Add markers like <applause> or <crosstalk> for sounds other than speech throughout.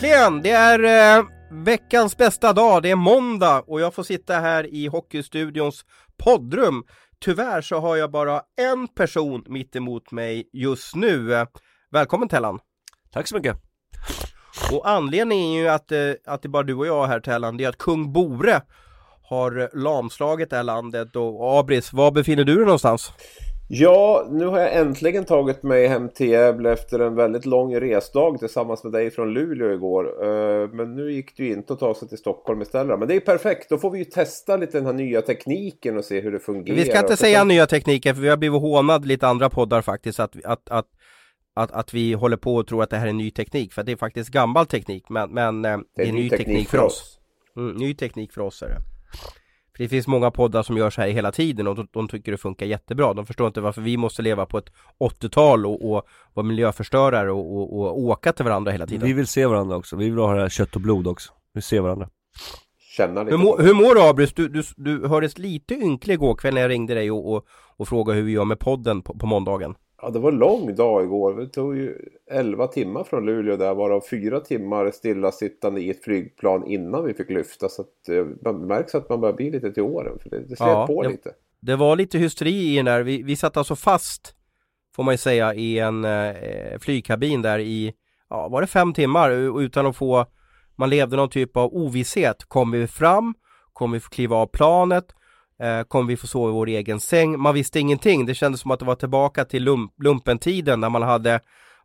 Äntligen! Det är eh, veckans bästa dag, det är måndag och jag får sitta här i Hockeystudions poddrum. Tyvärr så har jag bara en person mitt emot mig just nu. Eh, Välkommen Tellan! Tack så mycket! Och anledningen är ju att, eh, att det är bara du och jag här Tellan, det är att kung Bore har lamslagit det här landet och Abris, var befinner du dig någonstans? Ja, nu har jag äntligen tagit mig hem till Gävle efter en väldigt lång resdag tillsammans med dig från Luleå igår. Eh, men nu gick det ju inte att ta sig till Stockholm istället. Men det är perfekt, då får vi ju testa lite den här nya tekniken och se hur det fungerar. Vi ska inte säga nya tekniker för vi har blivit hånad lite andra poddar faktiskt att, att, att att, att vi håller på och tror att det här är ny teknik, för det är faktiskt gammal teknik, men, men eh, det är, ny teknik, för oss. oss. Mm, ny teknik för oss är det. Det finns många poddar som gör så här hela tiden och de, de tycker det funkar jättebra. De förstår inte varför vi måste leva på ett 80-tal och, och vara miljöförstörare och, och, och, åka till varandra hela tiden. Vi vill se varandra också, vi vill ha det här kött och blod också. Vi ser varandra. Känna lite hur, må, hur mår du Abris? Du, du, du hördes lite ynklig igår kväll när jag ringde dig och, och, och frågade hur vi gör med podden på, på måndagen. Ja, det var en lång dag igår. Det tog ju 11 timmar från Luleå där, varav fyra timmar stillasittande i ett flygplan innan vi fick lyfta. Så att eh, man märks att man börjar bli lite till åren, för det, det slet ja, på det, lite. Det var lite hysteri i den där. Vi, vi satt alltså fast, får man ju säga, i en eh, flygkabin där i, ja, var det fem timmar utan att få, man levde någon typ av ovisshet. Kommer vi fram? Kommer vi få kliva av planet? Eh, kommer vi få sova i vår egen säng? Man visste ingenting. Det kändes som att det var tillbaka till lump lumpentiden när man hade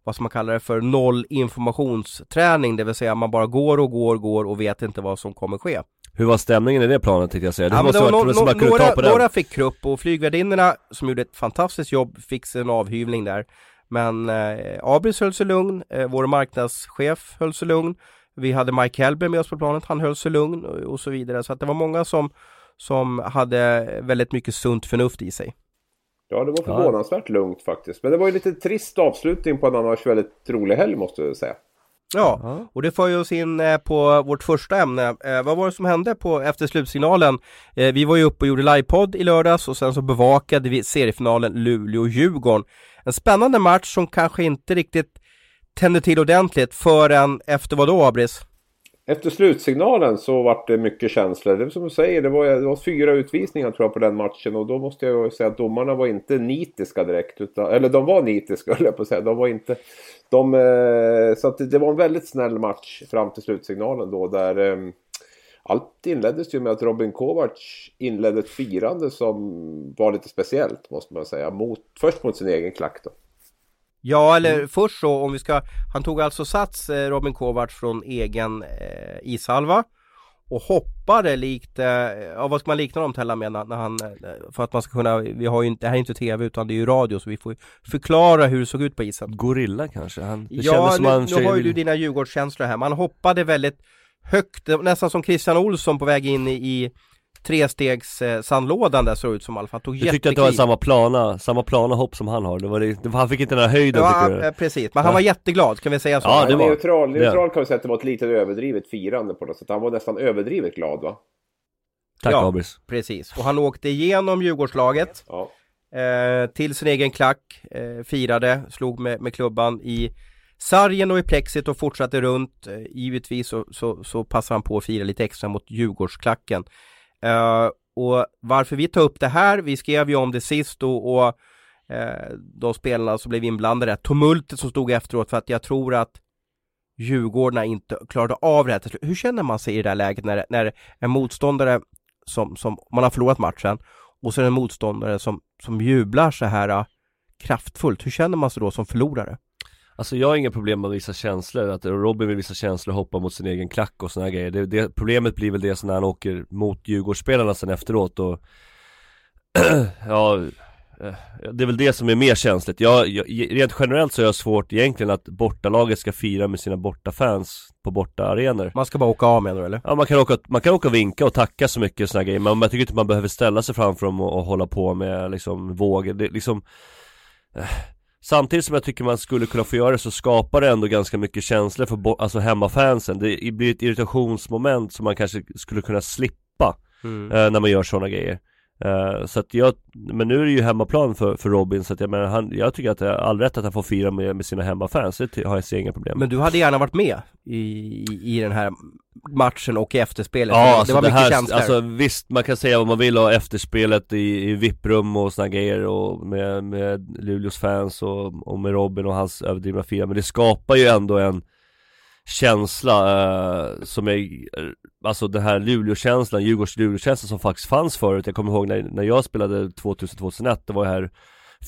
vad som man kallar det för noll informationsträning, det vill säga man bara går och går och går och vet inte vad som kommer ske. Hur var stämningen i det planet tänkte jag säga? Det ja, måste det var no no några, några fick krupp och flygvärdinnorna som gjorde ett fantastiskt jobb fick sig en avhyvling där. Men eh, Abris höll sig lugn, eh, vår marknadschef höll sig lugn. Vi hade Mike Hellberg med oss på planet, han höll sig lugn och, och så vidare. Så att det var många som som hade väldigt mycket sunt förnuft i sig. Ja, det var förvånansvärt ja. lugnt faktiskt. Men det var ju lite trist avslutning på en annars väldigt rolig helg måste jag säga. Ja, och det för ju oss in eh, på vårt första ämne. Eh, vad var det som hände på, efter slutsignalen? Eh, vi var ju uppe och gjorde livepodd i lördags och sen så bevakade vi seriefinalen Luleå-Djurgården. En spännande match som kanske inte riktigt tände till ordentligt förrän efter vad då, Abris? Efter slutsignalen så var det mycket känslor. Det är som du säger, det var, det var fyra utvisningar tror jag på den matchen och då måste jag säga att domarna var inte nitiska direkt. Utan, eller de var nitiska <laughs> höll jag på att säga. De var inte... De, eh, så att det, var en väldigt snäll match fram till slutsignalen då där eh, allt inleddes ju med att Robin Kovacs inledde ett firande som var lite speciellt måste man säga. Mot, först mot sin egen klack då. Ja, eller mm. först så om vi ska, han tog alltså sats eh, Robin Kovacs från egen eh, ishalva och hoppade likt, eh, ja vad ska man likna dem Tella med när, han, eh, för att man ska kunna, vi har ju inte, det här är inte tv utan det är ju radio så vi får förklara hur det såg ut på isen. Gorilla kanske? Han, det ja, som nu, han nu har ju du dina Djurgårdskänslor här, man hoppade väldigt högt, nästan som Christian Olsson på väg in i, i trestegs eh, sandlådan där såg ut som i alla fall, tog Du tyckte att det var samma plana, samma plana hopp som han har, det var det, han fick inte den här höjden ja, tycker du? precis, men han var jätteglad, kan vi säga så? Ja, det var neutral, neutral kan vi säga att det var ett lite överdrivet firande på något sätt, han var nästan överdrivet glad va? Tack ja, Abris precis, och han åkte igenom Djurgårdslaget ja. eh, till sin egen klack, eh, firade, slog med, med klubban i sargen och i plexit och fortsatte runt. Eh, givetvis så, så, så passade han på att fira lite extra mot Djurgårdsklacken. Uh, och varför vi tar upp det här, vi skrev ju om det sist och, och uh, de spelarna som blev inblandade, tumultet som stod efteråt för att jag tror att Djurgårdarna inte klarade av det här till slut. Hur känner man sig i det här läget när, när en motståndare som, som man har förlorat matchen och så är det en motståndare som, som jublar så här uh, kraftfullt. Hur känner man sig då som förlorare? Alltså jag har inga problem med att visa känslor, att Robin vill visa känslor och hoppa mot sin egen klack och såna här grejer det, det, Problemet blir väl det när han åker mot Djurgårdsspelarna sen efteråt och <clears throat> Ja eh, Det är väl det som är mer känsligt. Jag, jag, rent generellt så är jag svårt egentligen att bortalaget ska fira med sina bortafans på bortaarenor Man ska bara åka av menar du eller? Ja man kan åka, man kan åka och vinka och tacka så mycket såna här grejer men jag tycker inte man behöver ställa sig framför dem och, och hålla på med liksom vågor, det liksom eh, Samtidigt som jag tycker man skulle kunna få göra det så skapar det ändå ganska mycket känslor för alltså hemmafansen Det blir ett irritationsmoment som man kanske skulle kunna slippa mm. eh, när man gör sådana grejer Uh, så att jag, men nu är det ju hemmaplan för, för Robin så att jag menar, han, jag tycker att det är all rätt att han får fira med, med sina hemmafans, det har jag ser inga problem Men du hade gärna varit med i, i, den här matchen och i efterspelet? Ja, det alltså var det mycket här, känslor Alltså visst, man kan säga vad man vill om efterspelet i, i VIP-rum och såna grejer och med, med Luleås fans och, och med Robin och hans överdrivna fira Men det skapar ju ändå en känsla eh, som är, alltså den här Luleå-känslan, Djurgårds-Luleå-känslan som faktiskt fanns förut. Jag kommer ihåg när, när jag spelade 2000-2001, det var här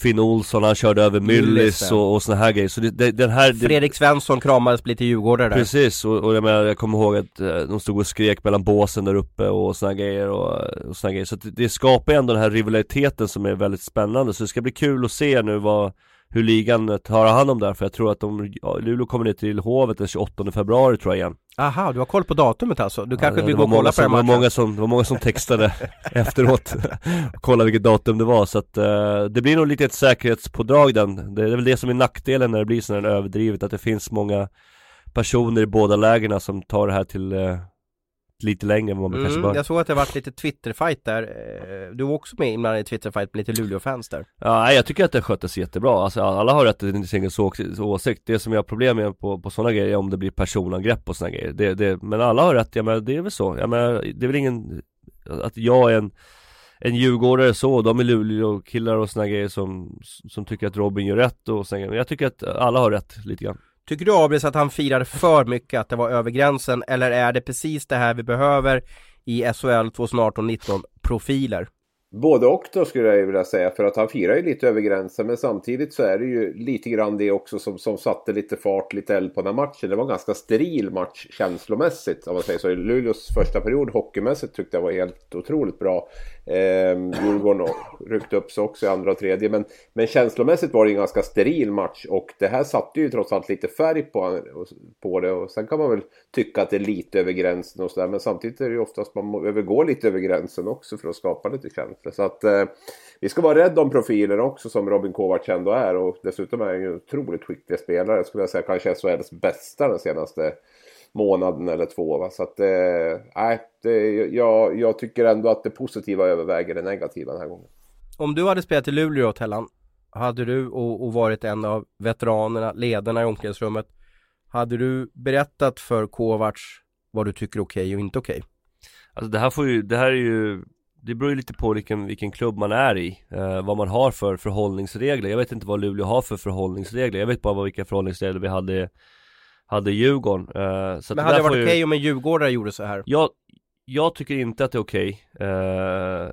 Finn Olsson, han körde över Myllys och, och såna här grejer. Så det, det, den här, det... Fredrik Svensson kramades lite djurgårdare där. Precis, och, och jag, menar, jag kommer ihåg att eh, de stod och skrek mellan båsen där uppe och såna grejer och, och såna grejer. Så det, det skapar ändå den här rivaliteten som är väldigt spännande. Så det ska bli kul att se nu vad hur ligan tar hand om det här, för jag tror att de, ja, Luleå kommer ner till Hovet den 28 februari tror jag igen Aha, du har koll på datumet alltså? Du kanske vill gå och kolla på den matchen? Många som, det var många som textade <laughs> efteråt och kollade vilket datum det var så att uh, det blir nog lite ett säkerhetspådrag den Det är väl det som är nackdelen när det blir sådär överdrivet, att det finns många personer i båda lägena som tar det här till uh, lite längre än vad man mm, kanske bör. Jag såg att det varit lite Twitter-fight där. Eh, du var också med inblandad i Twitter-fight med lite Luleå-fans där. Ja, jag tycker att det sköttes jättebra. Alltså alla har rätt till sin egen åsikt. Det som jag har problem med på, på sådana grejer är om det blir personangrepp och sådana grejer. Det, det, men alla har rätt, ja men det är väl så. Ja, men det är väl ingen, att jag är en en djurgårdare så, de är Luleå-killar och såna grejer som, som tycker att Robin gör rätt och sen, jag tycker att alla har rätt lite grann. Tycker du Abris att han firade för mycket, att det var över gränsen? Eller är det precis det här vi behöver i SHL 2018-19 profiler? Både och då skulle jag vilja säga för att han firar ju lite över gränsen men samtidigt så är det ju lite grann det också som, som satte lite fart, lite eld på den här matchen. Det var en ganska steril match känslomässigt om man säger så. Luleås första period hockeymässigt tyckte jag var helt otroligt bra. Eh, Djurgården ryckte upp sig också i andra och tredje men, men känslomässigt var det en ganska steril match och det här satte ju trots allt lite färg på, på det och sen kan man väl tycka att det är lite över gränsen och sådär men samtidigt är det ju oftast man behöver gå lite över gränsen också för att skapa lite känsla. Så att eh, vi ska vara rädda om profiler också som Robin Kovacs ändå är och dessutom är han ju en otroligt skicklig spelare. Skulle jag säga kanske SHLs bästa den senaste månaden eller två. Va? Så att eh, nej, det, jag, jag tycker ändå att det positiva överväger det negativa den här gången. Om du hade spelat i Luleå, Tellan, hade du och, och varit en av veteranerna, ledarna i omklädningsrummet, hade du berättat för Kovacs vad du tycker är okej okay och inte okej? Okay? Alltså det här får ju, det här är ju det beror ju lite på vilken, vilken klubb man är i, eh, vad man har för förhållningsregler. Jag vet inte vad Luleå har för förhållningsregler, jag vet bara vilka förhållningsregler vi hade, hade Djurgården. Eh, så Men hade det varit okej okay om en djurgårdare gjorde så här? Jag, jag tycker inte att det är okej okay, eh,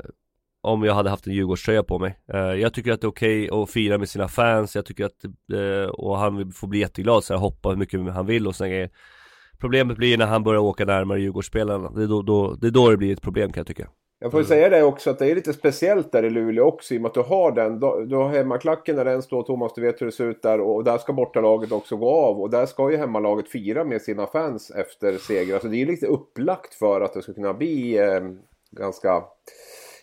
om jag hade haft en Djurgårdströja på mig. Eh, jag tycker att det är okej okay att fira med sina fans, jag tycker att, eh, och han får bli jätteglad så här, hoppa hur mycket han vill och sådana grejer. Problemet blir när han börjar åka närmare Djurgårdsspelarna, det är då, då, det är då det blir ett problem kan jag tycka. Jag får mm. säga det också att det är lite speciellt där i Luleå också i och med att du har den. Du har hemmaklacken när den står Thomas, du vet hur det ser ut där och där ska bortalaget också gå av och där ska ju hemmalaget fira med sina fans efter seger. Alltså det är lite upplagt för att det ska kunna bli eh, ganska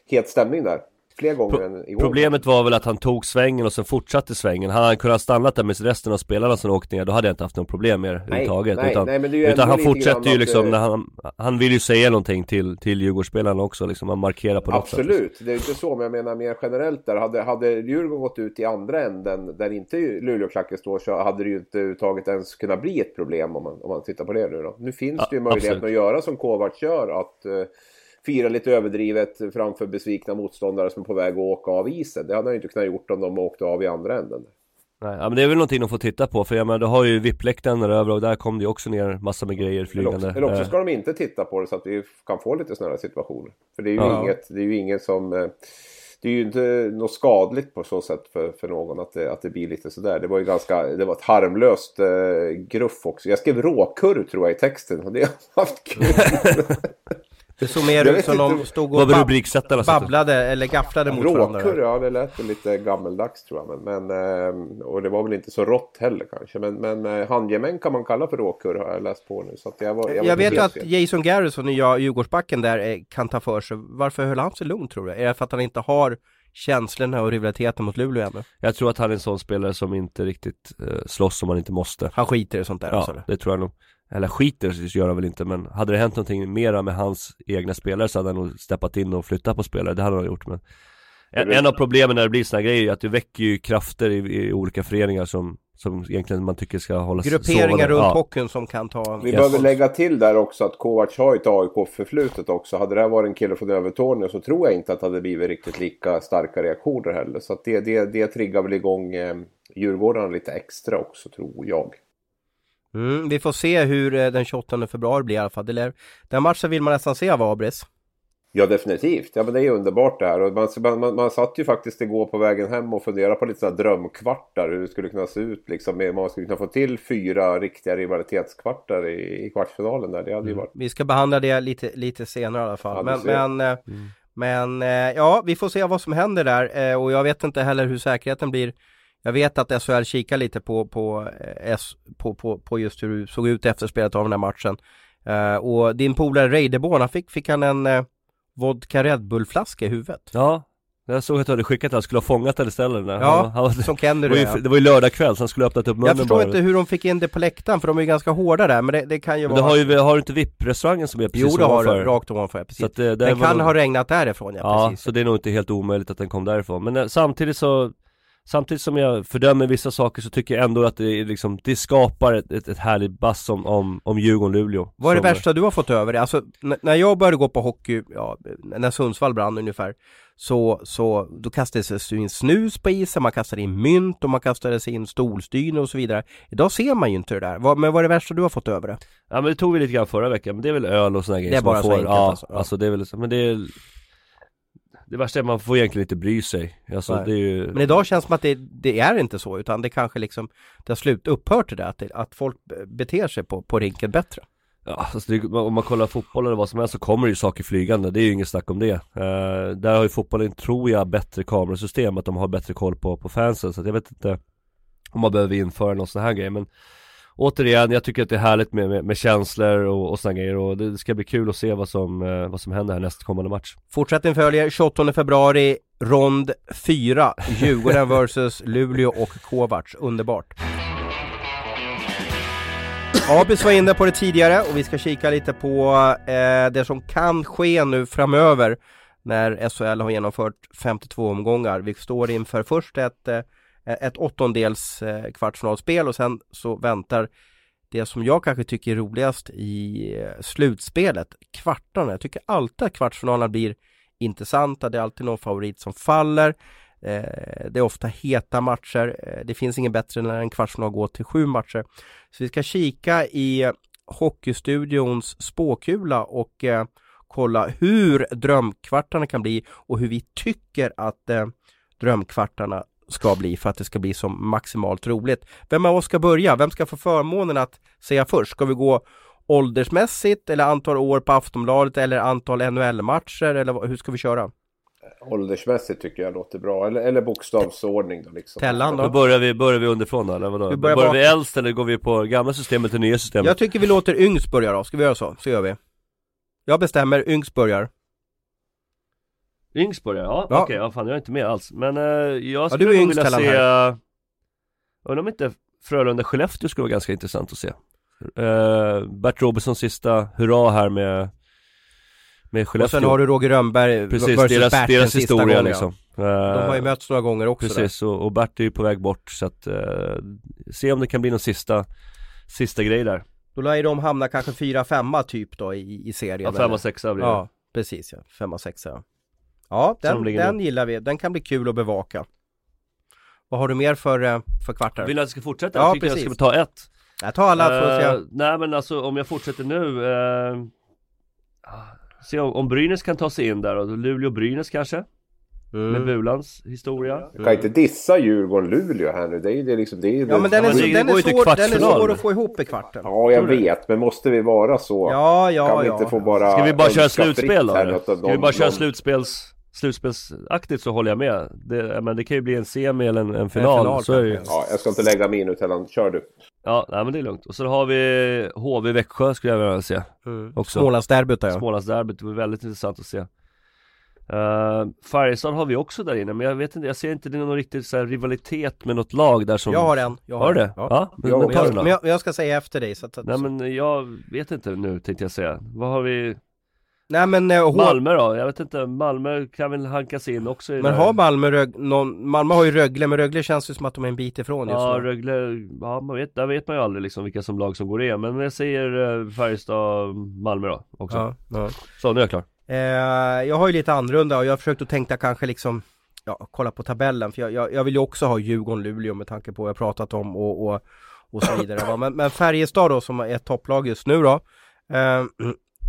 het stämning där fler gånger Pro än igår. Problemet var väl att han tog svängen och sen fortsatte svängen. Hade han kunnat stanna där med resten av spelarna som åkte ner, då hade jag inte haft något problem med det överhuvudtaget. Nej, utan, nej, men det är utan han fortsätter ju liksom, när han, han vill ju säga någonting till, till Djurgårdsspelarna också liksom, han markerar på något Absolut, sätt. Absolut, det är inte så, men jag menar mer generellt där. Hade, hade Djurgården gått ut i andra änden, där inte Luleåklacken står, så hade det ju inte överhuvudtaget ens kunnat bli ett problem om man, om man tittar på det nu då. Nu finns ja, det ju möjligheten att göra som Kovacs gör, att uh, fira lite överdrivet framför besvikna motståndare som är på väg att åka av isen. Det hade han ju inte kunnat gjort om de åkte av i andra änden. Nej, ja, men det är väl någonting de får titta på för jag menar, du har ju VIP-läktaren över och där kom det ju också ner massa med grejer flygande. Eller också, eller också ska de inte titta på det så att vi kan få lite sådana situationer. För det är ju ja. inget, det är ju inget som eh, det är ju inte något skadligt på så sätt för, för någon att det, att det blir lite sådär. Det var ju ganska, det var ett harmlöst eh, gruff också. Jag skrev råkurr tror jag i texten och det har haft kul. <laughs> <laughs> Det såg mer ut som de stod och bab babblade eller gafflade mot varandra. Råkur, ja det lät lite gammeldags tror jag. Men, men, ehm, och det var väl inte så rått heller kanske. Men, men eh, handgemäng kan man kalla för råkur har jag läst på nu. Så jag, var, jag, jag vet att fel. Jason Garrison, nya Djurgårdsbacken där, eh, kan ta för sig. Varför höll han sig lugn tror du? Är det för att han inte har känslorna och rivaliteten mot Luleå ännu? Jag tror att han är en sån spelare som inte riktigt eh, slåss om han inte måste. Han skiter i sånt där Ja, alltså, det tror jag nog. Eller skiter gör han väl inte men hade det hänt någonting mera med hans egna spelare så hade han nog steppat in och flyttat på spelare, det hade han gjort men en, en av problemen när det blir såna grejer är att det väcker ju krafter i, i olika föreningar som som egentligen man tycker ska hållas Grupperingar runt ja. hockeyn som kan ta... Vi yes. behöver lägga till där också att Kovacs har ett AIK-förflutet också. Hade det här varit en kille från Övertorneå så tror jag inte att det hade blivit riktigt lika starka reaktioner heller. Så att det, det, det triggar väl igång eh, Djurgårdarna lite extra också tror jag. Mm, vi får se hur eh, den 28 februari blir i alla fall. Den matchen vill man nästan se av Abris. Ja definitivt, ja men det är underbart det här. Och man, man, man satt ju faktiskt igår på vägen hem och funderade på lite sådana drömkvartar. Hur det skulle kunna se ut liksom. Man skulle kunna få till fyra riktiga rivalitetskvartar i, i kvartsfinalen där. Det hade ju mm. varit... Vi ska behandla det lite, lite senare i alla fall. Ja, men, men, eh, mm. men eh, ja, vi får se vad som händer där. Och jag vet inte heller hur säkerheten blir. Jag vet att SHL kikar lite på, på, på, på, på just hur det såg ut efter spelet av den här matchen. Och din polare Reideborn, fick, fick han en vodka Red Bull-flaska i huvudet. Ja, jag såg att du hade skickat att han skulle ha fångat den istället. Ja, han, han, som Kenny <laughs> det, det var ju lördag kväll så han skulle ha öppnat upp munnen Jag förstår bara. inte hur de fick in det på läktaren för de är ju ganska hårda där men det, det kan ju men vara... har ju, har du inte VIP-restaurangen som är precis Jo det har du, rakt ovanför, precis. Så att det, den kan nog... ha regnat därifrån ja, ja precis. så det är nog inte helt omöjligt att den kom därifrån. Men eh, samtidigt så Samtidigt som jag fördömer vissa saker så tycker jag ändå att det, liksom, det skapar ett, ett, ett härligt bass om, om, om Djurgården-Luleå Vad är det värsta du har fått över det? Alltså när jag började gå på hockey, ja, när Sundsvall brann ungefär Så, så då kastades det in snus på isen, man kastade in mynt och man kastade in stolstynor och så vidare Idag ser man ju inte det där, vad, men vad är det värsta du har fått över det? Ja men det tog vi lite grann förra veckan, men det är väl öl och sådana grejer Det är bara så enkelt ja, alltså, ja. alltså det är väl, men det är det värsta är att man får egentligen inte bry sig. Alltså, det är ju... Men idag känns det som att det, det, är inte så utan det kanske liksom Det har slut upphört det att, det, att folk beter sig på, på rinken bättre. Ja, alltså det, om man kollar fotboll eller vad som helst så kommer det ju saker flygande, det är ju inget snack om det. Uh, Där har ju fotbollen, tror jag, bättre kamerasystem, att de har bättre koll på, på fansen. Så jag vet inte Om man behöver införa någon sån här grej men återigen, jag tycker att det är härligt med, med, med känslor och, och sådana grejer och det ska bli kul att se vad som, eh, vad som händer här nästa kommande match. Fortsättning följer 28 februari, rond 4, Djurgården <laughs> vs Luleå och Kovacs. Underbart! Abis var inne på det tidigare och vi ska kika lite på eh, det som kan ske nu framöver när SHL har genomfört 52 omgångar. Vi står inför först ett Eh, Eh, ett åttondels eh, kvartsfinalspel och sen så väntar det som jag kanske tycker är roligast i eh, slutspelet, kvartarna. Jag tycker alltid att kvartsfinalerna blir intressanta. Det är alltid någon favorit som faller. Det är ofta heta matcher. Det finns inget bättre när en kvartsfinal går till sju matcher. Så vi ska kika i Hockeystudions spåkula och kolla hur drömkvartarna kan bli och hur vi tycker att drömkvartarna ska bli för att det ska bli som maximalt roligt. Vem av oss ska börja? Vem ska få förmånen att säga först? Ska vi gå åldersmässigt eller antal år på Aftonbladet eller antal NHL-matcher eller hur ska vi köra? Åldersmässigt tycker jag låter bra, eller, eller bokstavsordning då liksom. Tellan då? då börjar, vi, börjar vi underifrån då, eller vadå? Vi börjar, börjar vi äldst eller går vi på gamla systemet eller nya systemet? Jag tycker vi låter yngst börja då, ska vi göra så? Så gör vi Jag bestämmer, yngst börjar Yngsborg ja, ja. okej, okay, ja fan jag är inte med alls. Men uh, jag skulle ja, vilja se här. Undrar om inte Frölunda-Skellefteå skulle vara ganska intressant att se. Uh, Bert Robertsons sista hurra här med med Skellefteå. Och sen har du Roger Rönnberg Precis, versus deras, Bert deras historia gången, liksom. Uh, De har ju mötts några gånger också Precis, och, och Bert är ju på väg bort så att uh, Se om det kan bli någon sista Sista grej där. Då lär ju de hamna kanske 4-5 typ då i, i serien Ja 5-6 blir det. Ja, precis ja, 5-6 ja Ja, den, den gillar vi. Den kan bli kul att bevaka. Vad har du mer för, eh, för kvartar? Vill du att jag ska fortsätta? Ja, jag tycker precis. jag ska ta ett. Jag tar alla uh, Nej men alltså om jag fortsätter nu uh, Se om, om Brynäs kan ta sig in där då, Luleå-Brynäs kanske? Mm. Med Bulans historia Du kan inte dissa Djurgården-Luleå här nu, det är ju det liksom det är Ja men den är, så, den, är svår, den är svår att få ihop i kvarten Ja jag vet, men måste vi vara så? Ja, ja, kan vi ja inte få bara Ska vi bara köra slutspel då? Ska vi bara köra slutspels slutspelsaktigt så håller jag med. Det, men det kan ju bli en semi eller en, en final. En final så är det Ja, jag ska inte lägga mig in utan kör du. Ja, nej, men det är lugnt. Och så har vi HV Växjö skulle jag vilja se. Mm. Smålandsderbyt ja. Smålandsderbyt, det var väldigt intressant att se. Uh, Färjestad har vi också där inne, men jag vet inte, jag ser inte det någon riktig så här, rivalitet med något lag där som Jag har en, jag har, har det? Ja, ja men, men, men, jag, men jag, jag, ska säga efter dig så att, Nej men jag vet inte nu tänkte jag säga, vad har vi? Nej men uh, Malmö då? Jag vet inte, Malmö kan väl hankas in också i Men har Malmö Rög, någon, Malmö har ju Rögle, men Rögle känns ju som att de är en bit ifrån just Ja, nu. Rögle, ja man vet, där vet man ju aldrig liksom vilka som lag som går in Men jag säger uh, Färjestad, Malmö då också ja, ja. Så, nu är jag klar eh, Jag har ju lite annorlunda och jag har försökt att tänka kanske liksom Ja, kolla på tabellen för jag, jag, jag vill ju också ha Djurgården-Luleå med tanke på vad jag pratat om och, och, och så vidare <coughs> va? men, men Färjestad då som är ett topplag just nu då eh,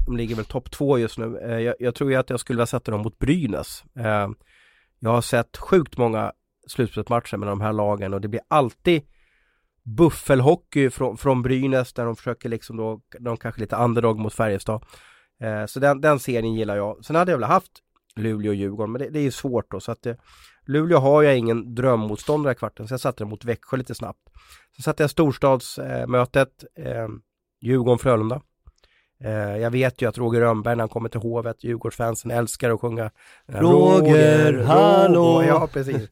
de ligger väl topp två just nu. Eh, jag, jag, tror ju att jag skulle vilja sätta dem mot Brynäs. Eh, jag har sett sjukt många slutspelsmatcher med de här lagen och det blir alltid buffelhockey från, från Brynäs där de försöker liksom då, de kanske lite underdog mot Färjestad. Eh, så den, den serien gillar jag. Sen hade jag väl haft Luleå och Djurgården, men det, det är ju svårt då så att det, Luleå har jag ingen drömmotståndare i kvarten, så jag satte den mot Växjö lite snabbt. Så satte jag storstadsmötet, eh, Djurgården-Frölunda. Eh, jag vet ju att Roger Rönnberg när han kommer till Hovet, Djurgårdsfansen älskar att sjunga Roger, Roger hallå! <laughs> Ja, precis.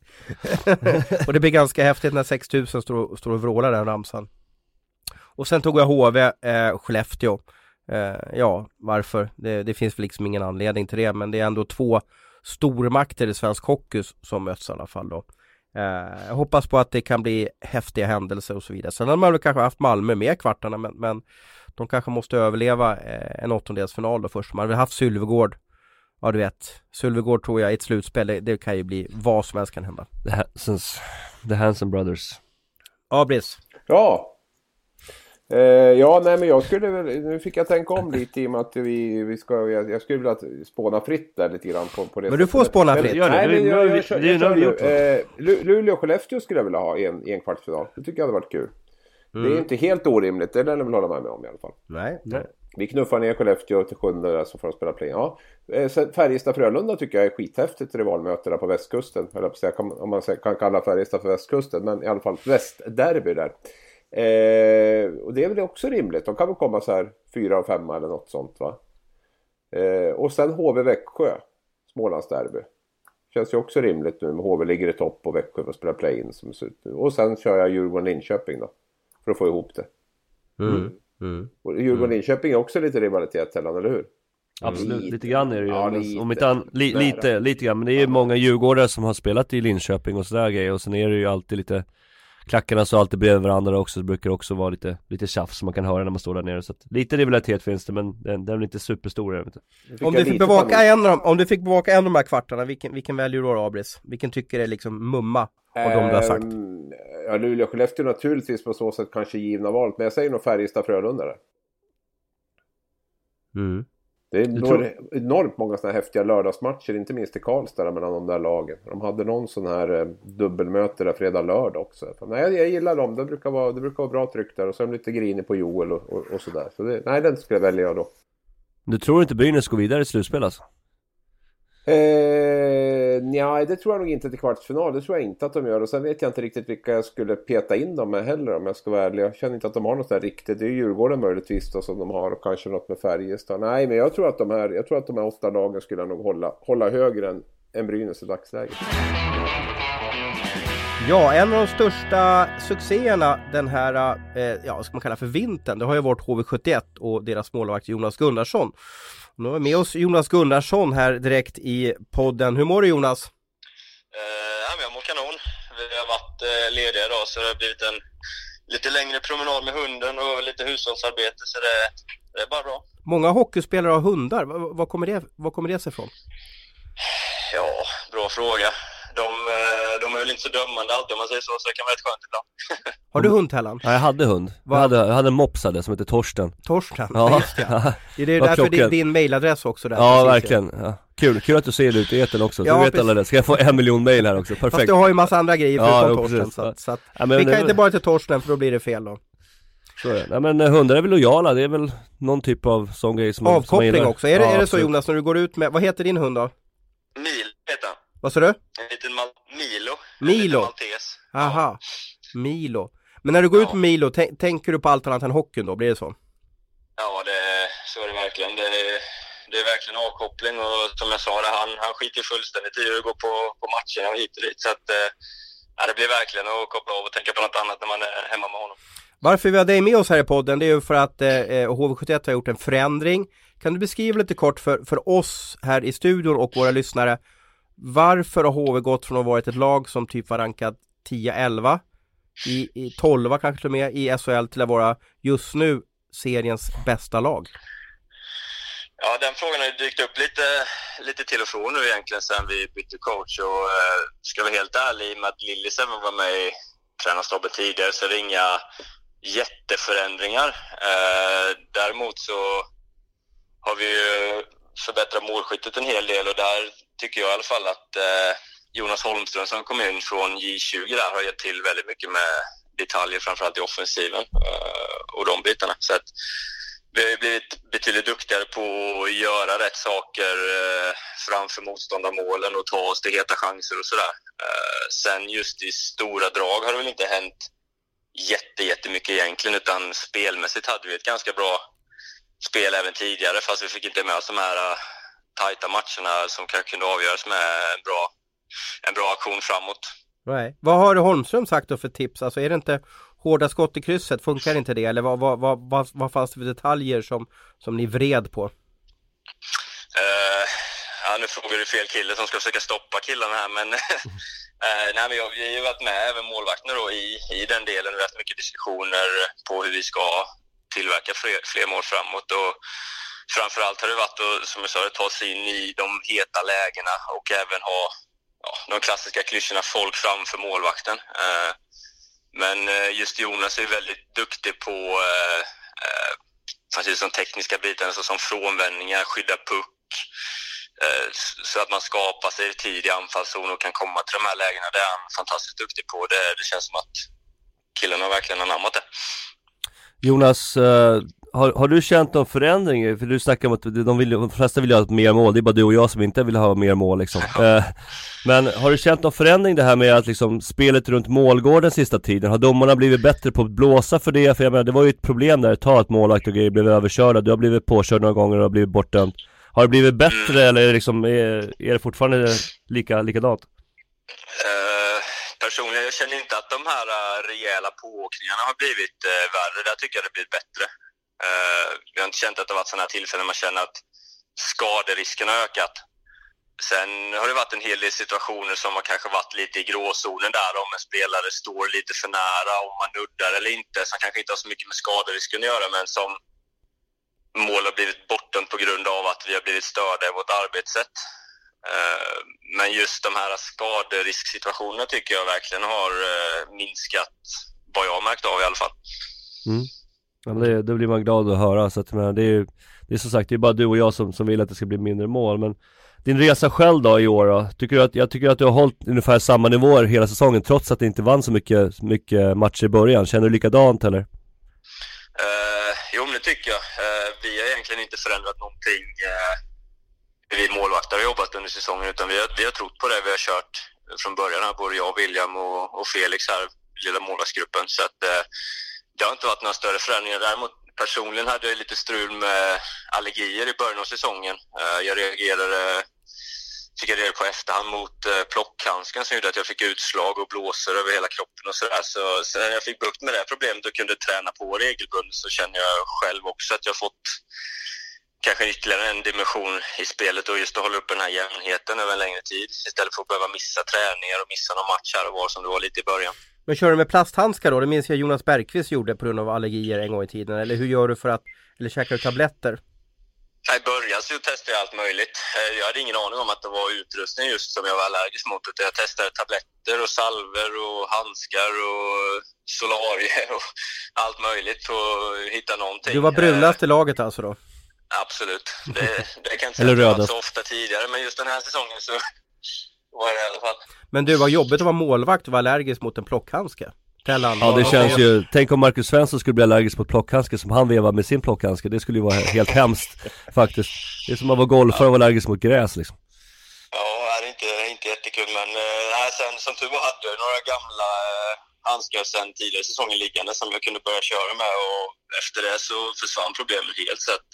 <laughs> och det blir ganska häftigt när 6000 står, står och vrålar den ramsan. Och sen tog jag HV, eh, Skellefteå. Eh, ja, varför? Det, det, finns väl liksom ingen anledning till det, men det är ändå två stormakter i svensk hockey som möts i alla fall då. Eh, jag hoppas på att det kan bli häftiga händelser och så vidare. Sen hade man väl kanske haft Malmö med kvartarna, men, men de kanske måste överleva eh, en åttondelsfinal då först. Man hade haft Sylvegård. Ja du vet, Sylvegård tror jag i ett slutspel, det, det, kan ju bli vad som helst kan hända. The, Hansons, the Hanson Brothers. Ja, Briss. Ja. Eh, ja, nej men jag skulle väl, nu fick jag tänka om lite i och med att vi, vi ska, jag, jag skulle vilja spåna fritt där lite grann på, på det Men du får spåna fritt. Det, Nej, men jag, jag, jag, jag, jag, eh, Luleå och Skellefteå skulle jag vilja ha i en, i en kvartsfinal. Det tycker jag hade varit kul. Mm. Det är inte helt orimligt, det lär ni väl hålla med mig om i alla fall. Nej. Nej. Vi knuffar ner Skellefteå till sjunde där så får de spela play. Ja. Färjestad-Frölunda tycker jag är skithäftigt rivalmöte där på västkusten. Eller om man kan kalla Färjestad för västkusten. Men i alla fall västderby där. Eh, och det är väl också rimligt. De kan väl komma så här fyra och femma eller något sånt va. Eh, och sen HV-Växjö. Smålandsderby. Känns ju också rimligt nu med HV ligger i topp och Växjö får spela play-in som ser ut nu. Och sen kör jag Djurgården-Linköping då. För att få ihop det. Mm. Mm. Och Djurgården-Linköping är också lite rivalitet eller hur? Absolut, lite, lite grann är det ju. Ja, lite, Om inte an, li, lite, lite grann. Men det är ju många djurgårdare som har spelat i Linköping och sådär grejer. Och sen är det ju alltid lite Klackarna står alltid bredvid varandra också, det brukar också vara lite, lite tjafs som man kan höra när man står där nere så att Lite rivalitet finns det men den, den är inte superstor jag vet inte. Om du, fick bevaka en av dem, om du fick bevaka en av de här kvartarna, vilken, vilken väljer du då Abris? Vilken tycker är liksom mumma av dem du har sagt? Ja, Luleå-Skellefteå naturligtvis på så sätt kanske givna valet, men jag säger nog Färjestad-Frölunda där. Mm. Det är tror... enormt många sådana här häftiga lördagsmatcher, inte minst i Karlstad mellan de där lagen. De hade någon sån här eh, dubbelmöte där fredag-lördag också. Nej, jag, jag gillar dem, det brukar, vara, det brukar vara bra tryck där. Och så är de lite grinig på Joel och, och, och sådär. Så det, nej, den skulle jag välja då. Du tror inte Brynäs går vidare i slutspel alltså? Eh, nej, det tror jag nog inte till kvartsfinal. Det tror jag inte att de gör. Och sen vet jag inte riktigt vilka jag skulle peta in dem med heller om jag ska vara ärlig. Jag känner inte att de har något där riktigt. Det är Djurgården möjligtvis då som de har och kanske något med Färjestad. Nej, men jag tror att de här, jag tror att de här åtta lagen skulle nog hålla, hålla högre än, än Brynäs i dagsläget. Ja, en av de största succéerna den här, eh, ja vad ska man kalla för vintern, det har ju varit HV71 och deras målvakt Jonas Gunnarsson. Nu har vi med oss Jonas Gunnarsson här direkt i podden. Hur mår du Jonas? Eh, jag mår kanon. Vi har varit eh, lediga idag så det har blivit en lite längre promenad med hunden och lite hushållsarbete så det, det är bara bra. Många hockeyspelare har hundar. Vad, vad, kommer det, kommer det sig ifrån? Ja, bra fråga de, eh, de är väl inte så dömande alltid om man säger så, så det kan vara rätt skönt ibland. <laughs> Har du hund Tellan? Ja, jag hade hund. Jag hade, jag hade en mops hade, som heter Torsten. Torsten, ja, just det. <laughs> Det är det därför är din mailadress också där. Ja, verkligen. Ja. Kul, kul att du ser det ut i etern också, ja, så vet alla det. Ska jag få en miljon mail här också, perfekt. Fast du har ju massa andra grejer förutom ja, Torsten, så, så att, ja, men, vi kan det... inte bara till Torsten för då blir det fel då. Så är det. Nej men eh, hundar är väl lojala, det är väl någon typ av sån grej som Avkoppling som också, är det, är det så Jonas när du går ut med, vad heter din hund då? Vad sa du? En liten Milo. Milo? En. Aha, ja. Milo. Men när du går ja. ut med Milo, tänker du på allt annat än hockeyn då? Blir det så? Ja, det, så är det verkligen. Det, det är verkligen avkoppling och som jag sa, det, han, han skiter fullständigt i att gå på, på matcherna och hit och dit. Så att, eh, ja, det blir verkligen att koppla av och tänka på något annat när man är hemma med honom. Varför vi har dig med oss här i podden det är ju för att eh, HV71 har gjort en förändring. Kan du beskriva lite kort för, för oss här i studion och våra lyssnare varför har HV gått från att ha varit ett lag som typ var rankat 10-11 i, i 12 kanske till och med i SHL till att vara just nu seriens bästa lag? Ja, den frågan har ju dykt upp lite, lite till och från nu egentligen sen vi bytte coach och eh, ska vara helt ärlig, i och med att Lillis även var med i tränarstaben tidigare så är det inga jätteförändringar. Eh, däremot så har vi ju förbättrat målskyttet en hel del och där tycker jag i alla fall att eh, Jonas Holmström som kom in från J20 där har gett till väldigt mycket med detaljer framförallt i offensiven eh, och de bitarna. Så att vi har blivit betydligt duktigare på att göra rätt saker eh, framför motståndarmålen och ta oss till heta chanser och sådär. Eh, sen just i stora drag har det väl inte hänt jätte, jättemycket egentligen utan spelmässigt hade vi ett ganska bra spel även tidigare fast vi fick inte med oss de här eh, tajta matcherna som kanske kunde avgöras med en bra, en bra aktion framåt. Nej. Vad har Holmström sagt då för tips? Alltså är det inte hårda skott i krysset, funkar inte det? Eller vad, vad, vad, vad, vad fanns det för detaljer som, som ni vred på? Uh, ja, nu frågar du fel kille som ska försöka stoppa killarna här men uh, <laughs> nej, men jag, vi har ju varit med även målvakterna då i, i den delen. Vi har haft mycket diskussioner på hur vi ska tillverka fler, fler mål framåt. Och framförallt har det varit att, som jag sa, ta sig in i de heta lägena och även ha ja, de klassiska klyschorna folk framför målvakten. Eh, men eh, just Jonas är väldigt duktig på eh, eh, de tekniska bitarna såsom frånvändningar, skydda puck, eh, så att man skapar sig tid i anfallszon och kan komma till de här lägena. Det är han fantastiskt duktig på. Det, det känns som att killen har verkligen anammat det. Jonas, eh, har, har, du känt någon förändring? För du snackar om att de, vill, de flesta vill ha mer mål, det är bara du och jag som inte vill ha mer mål liksom. <laughs> Uh, men har du känt någon förändring det här med att liksom spelet runt målgården sista tiden? Har domarna blivit bättre på att blåsa för det? För jag menar, det var ju ett problem där ett tag att målvakt och grejer blev överkörda. Du har blivit påkörd några gånger och har blivit bortdömd. Har det blivit bättre eller är det, liksom, är, är det fortfarande lika, likadant? Uh personligen, jag känner inte att de här uh, rejäla pååkningarna har blivit uh, värre. Där tycker jag det blivit bättre. Uh, har inte känt att det varit sådana här tillfällen man känner att skaderisken har ökat. Sen har det varit en hel del situationer som har kanske varit lite i gråzonen där om en spelare står lite för nära, om man nuddar eller inte, som kanske inte har så mycket med skaderisken att göra, men som mål har blivit bortdömt på grund av att vi har blivit störda i vårt arbetssätt. Eh, men just de här skaderisksituationerna tycker jag verkligen har eh, minskat, vad jag har märkt av i alla fall. Mm. Ja, det, det, blir man glad att höra, så att, men det är det är som sagt, det är bara du och jag som, som vill att det ska bli mindre mål, men din resa själv då i år då? Tycker du att, jag tycker att du har hållit ungefär samma nivåer hela säsongen trots att du inte vann så mycket, mycket matcher i början. Känner du likadant eller? Uh, jo men det tycker jag. Uh, vi har egentligen inte förändrat någonting uh, vi målvakter har jobbat under säsongen utan vi har, vi har trott på det. Vi har kört från början här, både jag, William och, och Felix här, lilla målvaktsgruppen. Så att uh, det har inte varit några större förändringar. Däremot personligen hade jag lite strul med allergier i början av säsongen. Eh, jag reagerade fick jag reda på efterhand mot eh, plockhandsken som gjorde att jag fick utslag och blåsor över hela kroppen och sådär. Så sen jag fick bukt med det problemet och kunde träna på regelbundet så känner jag själv också att jag fått kanske ytterligare en dimension i spelet och just att hålla upp den här jämnheten över en längre tid istället för att behöva missa träningar och missa någon match här och var som det var lite i början. Men kör du med plasthandskar då? Det minns jag Jonas Bergqvist gjorde på grund av allergier en gång i tiden. Eller hur gör du för att, eller käkar du tabletter? I början så testade jag allt möjligt. Eh, jag hade ingen aning om att det var utrustning just som jag var allergisk mot. Jag testade tabletter och salver och handskar och solarier <laughs> och allt möjligt för att hitta någonting. Du var brunast i laget alltså då? Absolut. Det, det kan inte säga så ofta tidigare, men just den här säsongen så var det i alla fall. Men du, vad jobbigt att vara målvakt och vara allergisk mot en plockhandske. Ja det känns ju, tänk om Marcus Svensson skulle bli allergisk mot plockhandske som han vevar med sin plockhandske, det skulle ju vara helt hemskt faktiskt. Det är som att vara golfare och vara allergisk mot gräs liksom. Ja, det är inte, inte jättekul men äh, sen som tur var hade jag några gamla äh, handskar sen tidigare säsongen liggande som jag kunde börja köra med och efter det så försvann problemen helt så att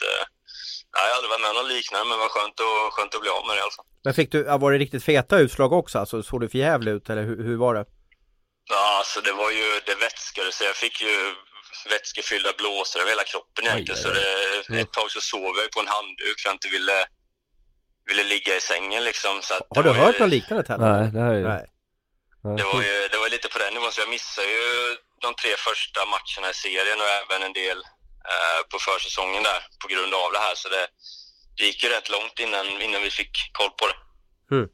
äh, jag har aldrig varit med om något liknande men var skönt, och, skönt att bli av med det i alla fall. Men fick du, var det riktigt feta utslag också? Alltså såg du för jävligt ut eller hur, hur var det? Ja, alltså det var ju, det vätskade så jag fick ju vätskefyllda blåsor över hela kroppen egentligen. Så det, ett tag så sov jag på en handduk för jag inte ville, ville ligga i sängen liksom. Så att Har du hört ju, något liknande Teddy? Nej, det här är ju... Nej. Det var ju det var lite på den nivån så jag missade ju de tre första matcherna i serien och även en del på försäsongen där på grund av det här. Så det, det gick ju rätt långt innan, innan vi fick koll på det. Mm.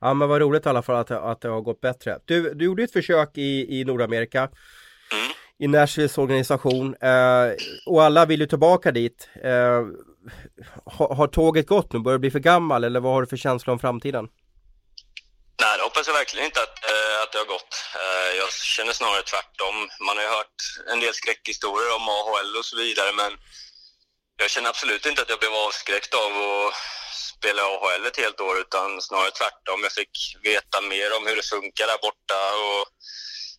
Ja men vad roligt i alla fall att, att det har gått bättre. Du, du gjorde ett försök i, i Nordamerika. Mm. I Nashvilles organisation. Eh, och alla vill ju tillbaka dit. Eh, har, har tåget gått nu? Börjar du bli för gammal eller vad har du för känsla om framtiden? Nej, det hoppas jag verkligen inte att, eh, att det har gått. Eh, jag känner snarare tvärtom. Man har ju hört en del skräckhistorier om AHL och så vidare, men jag känner absolut inte att jag blev avskräckt av att spela AHL ett helt år, utan snarare tvärtom. Jag fick veta mer om hur det funkar där borta och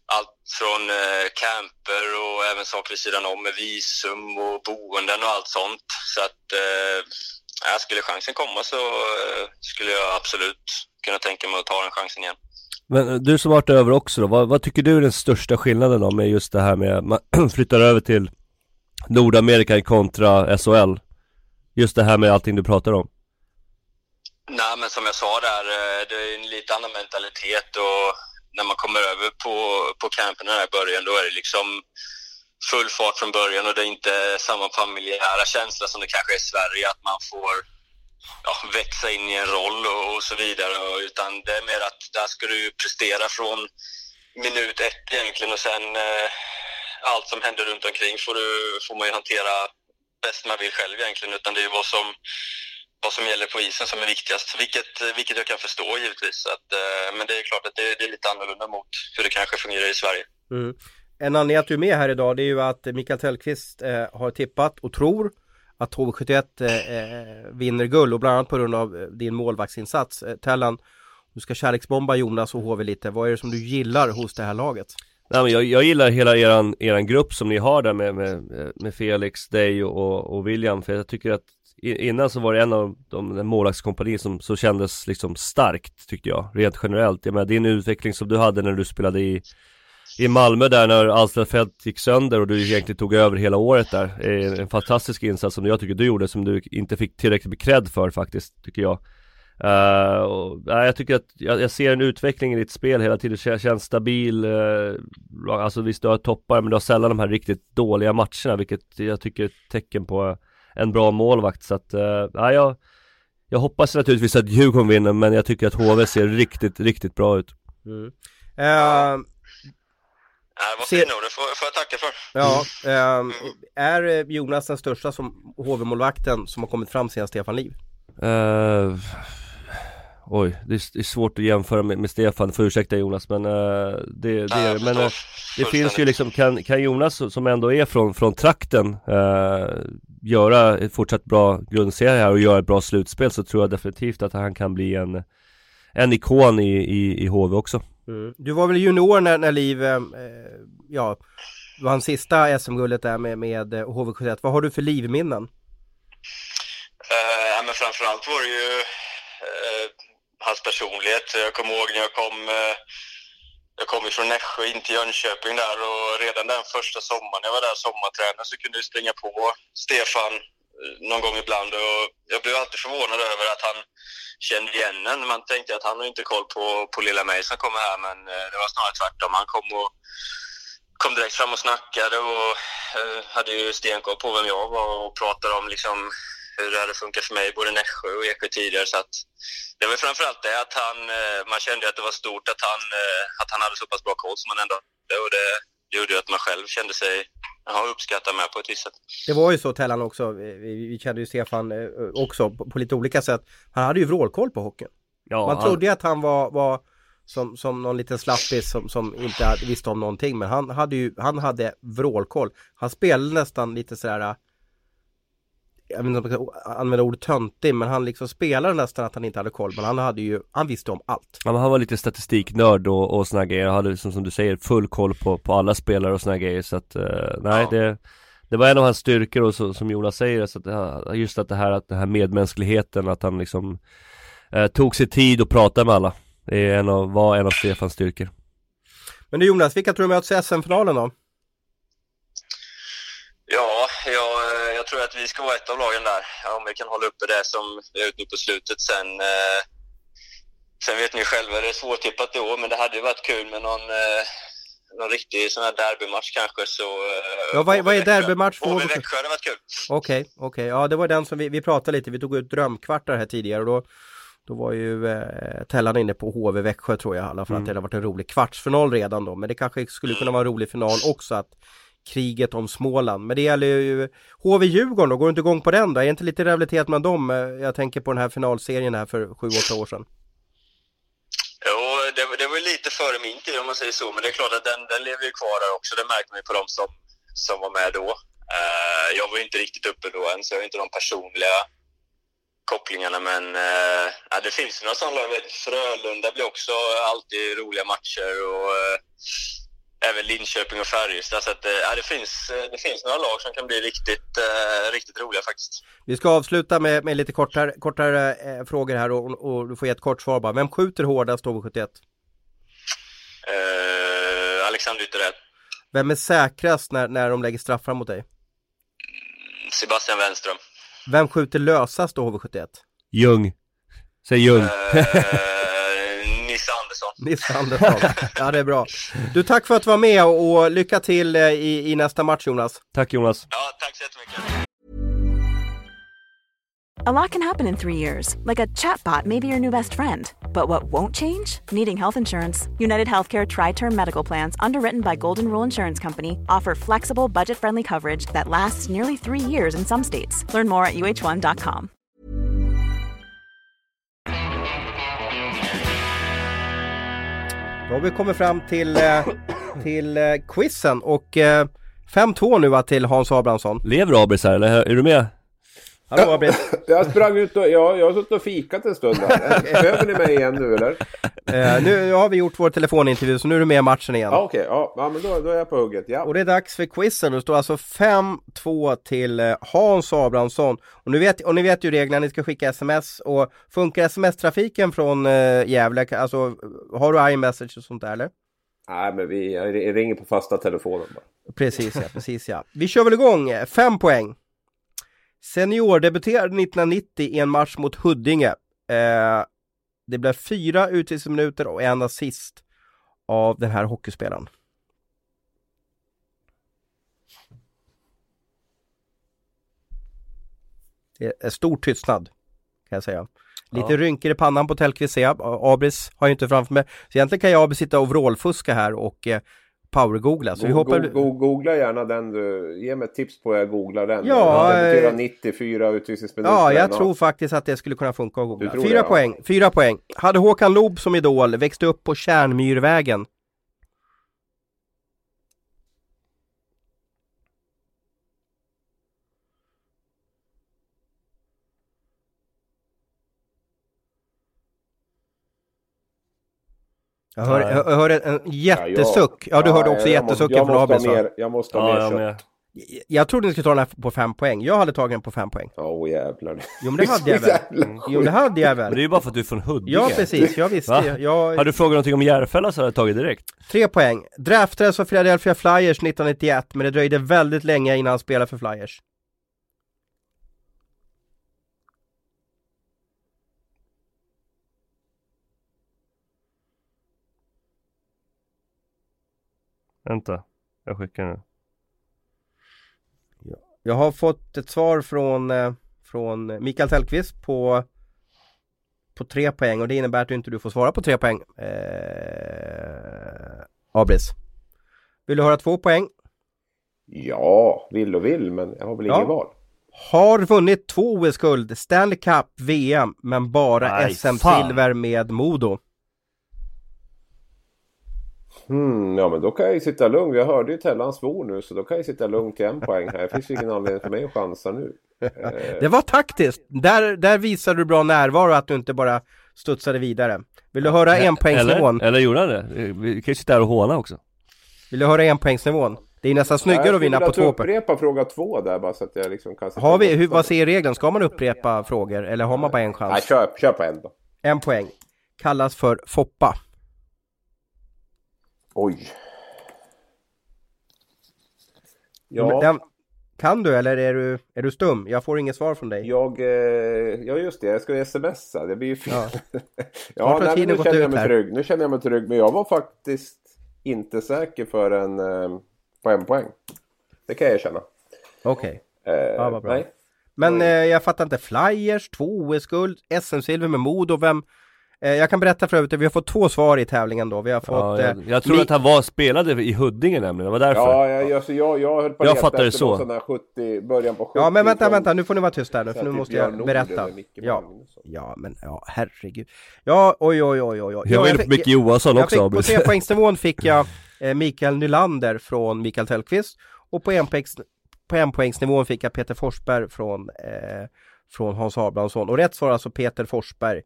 allt från eh, camper och även saker vid sidan om med visum och boenden och allt sånt. Så att eh, skulle chansen komma så eh, skulle jag absolut kunna tänka mig att ta den chansen igen. Men eh, du som varit över också då, vad, vad tycker du är den största skillnaden då med just det här med man <clears throat> flyttar över till Nordamerika kontra SHL? Just det här med allting du pratar om. Nej, men som jag sa där, eh, det är en lite annan mentalitet och när man kommer över på, på campen här i början då är det liksom full fart från början och det är inte samma familjära känsla som det kanske är i Sverige att man får ja, växa in i en roll och, och så vidare och, utan det är mer att där ska du prestera från minut ett egentligen och sen eh, allt som händer runt omkring får, du, får man ju hantera bäst man vill själv egentligen utan det är ju vad som vad som gäller på isen som är viktigast, vilket, vilket jag kan förstå givetvis. Att, eh, men det är klart att det, det är lite annorlunda mot hur det kanske fungerar i Sverige. Mm. En anledning att du är med här idag det är ju att Mikael Tellqvist eh, har tippat och tror att HV71 eh, eh, vinner guld och bland annat på grund av eh, din målvaktsinsats. Eh, Tellan, du ska kärleksbomba Jonas och HV lite. Vad är det som du gillar hos det här laget? Nej men jag, jag gillar hela eran, eran grupp som ni har där med, med, med Felix, dig och, och William för jag tycker att innan så var det en av de målvaktskompanier som så kändes liksom starkt tyckte jag, rent generellt. Jag menar din utveckling som du hade när du spelade i i Malmö där när Alsterdfält gick sönder och du egentligen tog över hela året där. En fantastisk insats som jag tycker du gjorde som du inte fick tillräckligt med cred för faktiskt, tycker jag. Uh, och, nej, jag tycker att jag, jag ser en utveckling i ditt spel hela tiden, Kän- känns stabil, uh, alltså visst du har toppar men du har sällan de här riktigt dåliga matcherna vilket jag tycker är ett tecken på en bra målvakt så att, uh, nej, jag, jag hoppas naturligtvis att Djurgården vinner men jag tycker att HV ser riktigt, riktigt bra ut. Mm. Vad Se- fina ord, det får, får jag tacka för. ja, eh, är eh, Jonas den största som HV-målvakten som har kommit fram sedan Stefan Liv? Eh, oj, det är, det är svårt att jämföra med, med Stefan, får ursäkta Jonas men uh, det, det, är, men eh, det finns ju liksom, kan, kan Jonas som ändå är från, från trakten eh, göra ett fortsatt bra grundserie här och göra ett bra slutspel så tror jag definitivt att han kan bli en, en ikon i, i, i HV också. Mm. Du var väl junior när, när Liv, eh, ja, vann sista SM-guldet där med, med eh, HV71. Vad har du för livminnen? Eh, men framförallt var det ju eh, hans personlighet. Jag kommer ihåg när jag kom, eh, jag kom ifrån Nässjö in till Jönköping där och redan den första sommaren jag var där sommartränare så kunde jag springa på Stefan eh, någon gång ibland och jag blev alltid förvånad över att han kände igen en. Man tänkte att han har inte koll på, på lilla mig som kommer här men eh, det var snarare tvärtom. Han kom och kom direkt fram och snackade och eh, hade ju stenkoll på vem jag var och pratade om liksom hur det hade funkat för mig både i Nässjö och Eksjö tidigare. Så att det var framförallt det att han, eh, man kände att det var stort att han, eh, att han hade så pass bra koll som han ändå hade och det gjorde ju att man själv kände sig ja, uppskattad med på ett visst sätt. Det var ju så Tellan också, vi, vi- kände ju Stefan eh, också på, på lite olika sätt. Han hade ju vrålkoll på hockeyn. Ja, Man han- trodde ju att han var, var som, som någon liten slappis som, som inte visste om någonting men han hade ju, han hade vrålkoll. Han spelade nästan lite sådär jag vet inte om jag ska använda ordet töntig men han liksom spelade nästan att han inte hade koll men han hade ju, han visste om allt. Ja, men han var lite statistiknörd och, och såna grejer, han hade som, som du säger full koll på, på alla spelare och såna grejer så att, eh, nej Ja. det Det var en av hans styrkor och så, som Jonas säger, så att, just att det här, att den här medmänskligheten, att han liksom eh, tog sig tid och pratade med alla. Det är en av, var en av Stefans styrkor. Men du Jonas, vilka tror du möts i SM-finalen då? Ja, jag, jag, tror att vi ska vara ett av lagen där. Om vi kan hålla uppe det som vi har gjort nu på slutet. Sen, eh, sen vet ni själva, det är svårtippat i år, men det hade ju varit kul med någon, eh, någon riktig sån här derbymatch kanske. Så, eh, ja, vad, vad är derbymatch HV Växjö hade varit kul. Okej, okay, okej. Okay. Ja, det var den som vi, vi pratade lite, vi tog ut drömkvartar här tidigare och då då var ju eh, Tellan inne på HV Växjö tror jag i alla fall mm. att det hade varit en rolig kvartsfinal redan då. Men det kanske skulle kunna vara en rolig final också att kriget om Småland. Men det gäller ju HV Djurgården då, går du inte igång på den då? Är det inte lite rivalitet med dem? Eh, jag tänker på den här finalserien här för 7-8 år sedan. Jo, det, det var lite före min tid om man säger så, men det är klart att den, den lever ju kvar där också. Det märker man ju på dem som, som var med då. Uh, jag var ju inte riktigt uppe då än, så jag har inte de personliga kopplingarna, men uh, ja, det finns ju några sådana lag. Frölunda blir också alltid roliga matcher och uh, även Linköping och Färjestad. Så att, eh, ja, det, finns, eh, det finns några lag som kan bli riktigt, uh, riktigt roliga faktiskt. Vi ska avsluta med, med lite kortare, kortare eh, frågor här och, och, du får ge ett kort svar bara. Vem skjuter hårdast HV71? Uh, Alexander Ytterhed. Vem är säkrast när, när de lägger straffar mot dig? Sebastian Wenström. Vem skjuter lösast då HV71? Ljung. Säg Ljung. Uh, Nisse Andersson. Ja, det är bra. Du, tack för att du var med och lycka till eh, i, i nästa match Jonas. Tack Jonas. Ja, tack så jättemycket. A lot can happen in three years, like a chatbot may be your new best friend. But what won't change? Needing health insurance. United Healthcare Tri Term Medical Plans, underwritten by Golden Rule Insurance Company, offer flexible, budget friendly coverage that lasts nearly three years in some states. Learn more at uh1.com. Då har vi kommit fram till, eh, till eh, quizen och eh, 5-2 nu va till Hans Abrahamsson. Lever Abris här eller är du med? Hallå Abris! <laughs> Jag sprang ut och, jag, jag har suttit och fikat en stund här. Behöver ni mig igen nu eller? Eh, nu har vi gjort vår telefonintervju så nu är du med i matchen igen. Ah, Okej, okay. ja, ja men då, då är jag på hugget. Ja. Och det är dags för quizen. Det står alltså 5-2 till eh, Hans Abrahamsson. Och, nu vet, och ni vet ju reglerna, ni ska skicka sms och funkar sms-trafiken från eh, Gävle? Alltså har du iMessage och sånt där eller? Nej men vi ringer på fasta telefonen bara. Precis ja, precis ja. Vi kör väl igång, fem poäng. Seniordebuterade 1990 i en match mot Huddinge. Eh, det blev fyra utvisningsminuter och en assist av den här hockeyspelaren. Det är stor tystnad, kan jag säga. Lite ja. rynkor i pannan på Tellqvist ser jag. Abris har jag inte framför mig. Så egentligen kan jag sitta och vrålfuska här och eh, powergoogla. Så go, vi hoppar... Go, go, googla gärna den du, ge mig ett tips på hur jag googlar den. Ja, det betyder 94 utvisningsminuter. Ja, jag tror faktiskt att det skulle kunna funka att googla. Fyra det, poäng, ja. fyra poäng. Hade Håkan Loob som idol, växte upp på Kärnmyrvägen. Jag hör, jag hör en jättesuck. Ja, du ja, hörde också jag, jättesucken från Abelsson. Mer, jag måste ha ja, mer kött. Jag, jag trodde ni skulle ta den här på fem poäng. Jag hade tagit den på fem poäng. Åh oh, jävlar. Jo men det hade jag <laughs> väl. Jo det hade jag väl. Men det är ju bara för att du är från Huddinge. Ja precis, jag visste. Jag... Har du frågat någonting om Järfälla så hade jag tagit direkt. Tre poäng. Draftades av Philadelphia Flyers 1991 men det dröjde väldigt länge innan han spelade för Flyers. Vänta, jag skickar nu. Ja. Jag har fått ett svar från, eh, från Mikael Tellqvist på, på tre poäng och det innebär att du inte du får svara på tre poäng. Eh, Abris. Vill du höra två poäng? Ja, vill och vill, men jag har väl ja. inget val. Har vunnit två OS-guld, Stanley Cup, VM, men bara SM-silver med Modo. Hmm, ja men då kan jag ju sitta lugn. Jag hörde ju Tellan svor nu så då kan jag sitta lugn till en poäng här. Det finns ju ingen anledning för mig att chansa nu. <laughs> Det var taktiskt. Där, där visade du bra närvaro att du inte bara studsade vidare. Vill du höra enpoängsnivån? Eller, eller gjorde han det? Vi kan ju sitta här och håna också. Vill du höra enpoängsnivån? Det är nästan snyggare att vinna på två poäng. Jag upprepa fråga två där bara så att jag liksom kan... Har vi, hur, vad säger regeln? Ska man upprepa frågor eller har man bara en chans? Nej, kör, kör på en då. En poäng. Kallas för Foppa. Oj. Ja. Den, kan du eller är du, är du stum? Jag får inget svar från dig. Jag, eh, ja just det, jag ska smsa. Det blir ju fel. Ja, <laughs> ja nej, nu känner jag mig trygg. Nu känner jag mig trygg. Men jag var faktiskt inte säker för en, eh, på en poäng. Det kan jag erkänna. Okej. Okay. Eh, ja, vad bra. Nej. Men eh, jag fattar inte. Flyers, två OS-guld, SM-silver med Modo. Vem, jag kan berätta för övrigt att vi har fått två svar i tävlingen då. Vi har fått... Ja, jag, eh, jag tror att han var, spelade i Huddinge nämligen, det var därför. Ja, jag, jag, jag, jag höll på jag fattar det så. Sån 70, början på 70. Ja, men vänta, vänta, nu får ni vara tysta nu, för nu måste jag berätta. Ja, ja, men ja, herregud. Ja, oj, oj, oj, oj. Jag var inne på Micke Johansson också. Jag fick, på trepoängsnivån <laughs> fick jag eh, Mikael Nylander från Mikael Tellqvist och på, enpoängs, på enpoängsnivån fick jag Peter Forsberg från, eh, från Hans Abrahamsson. Och rätt svar alltså Peter Forsberg.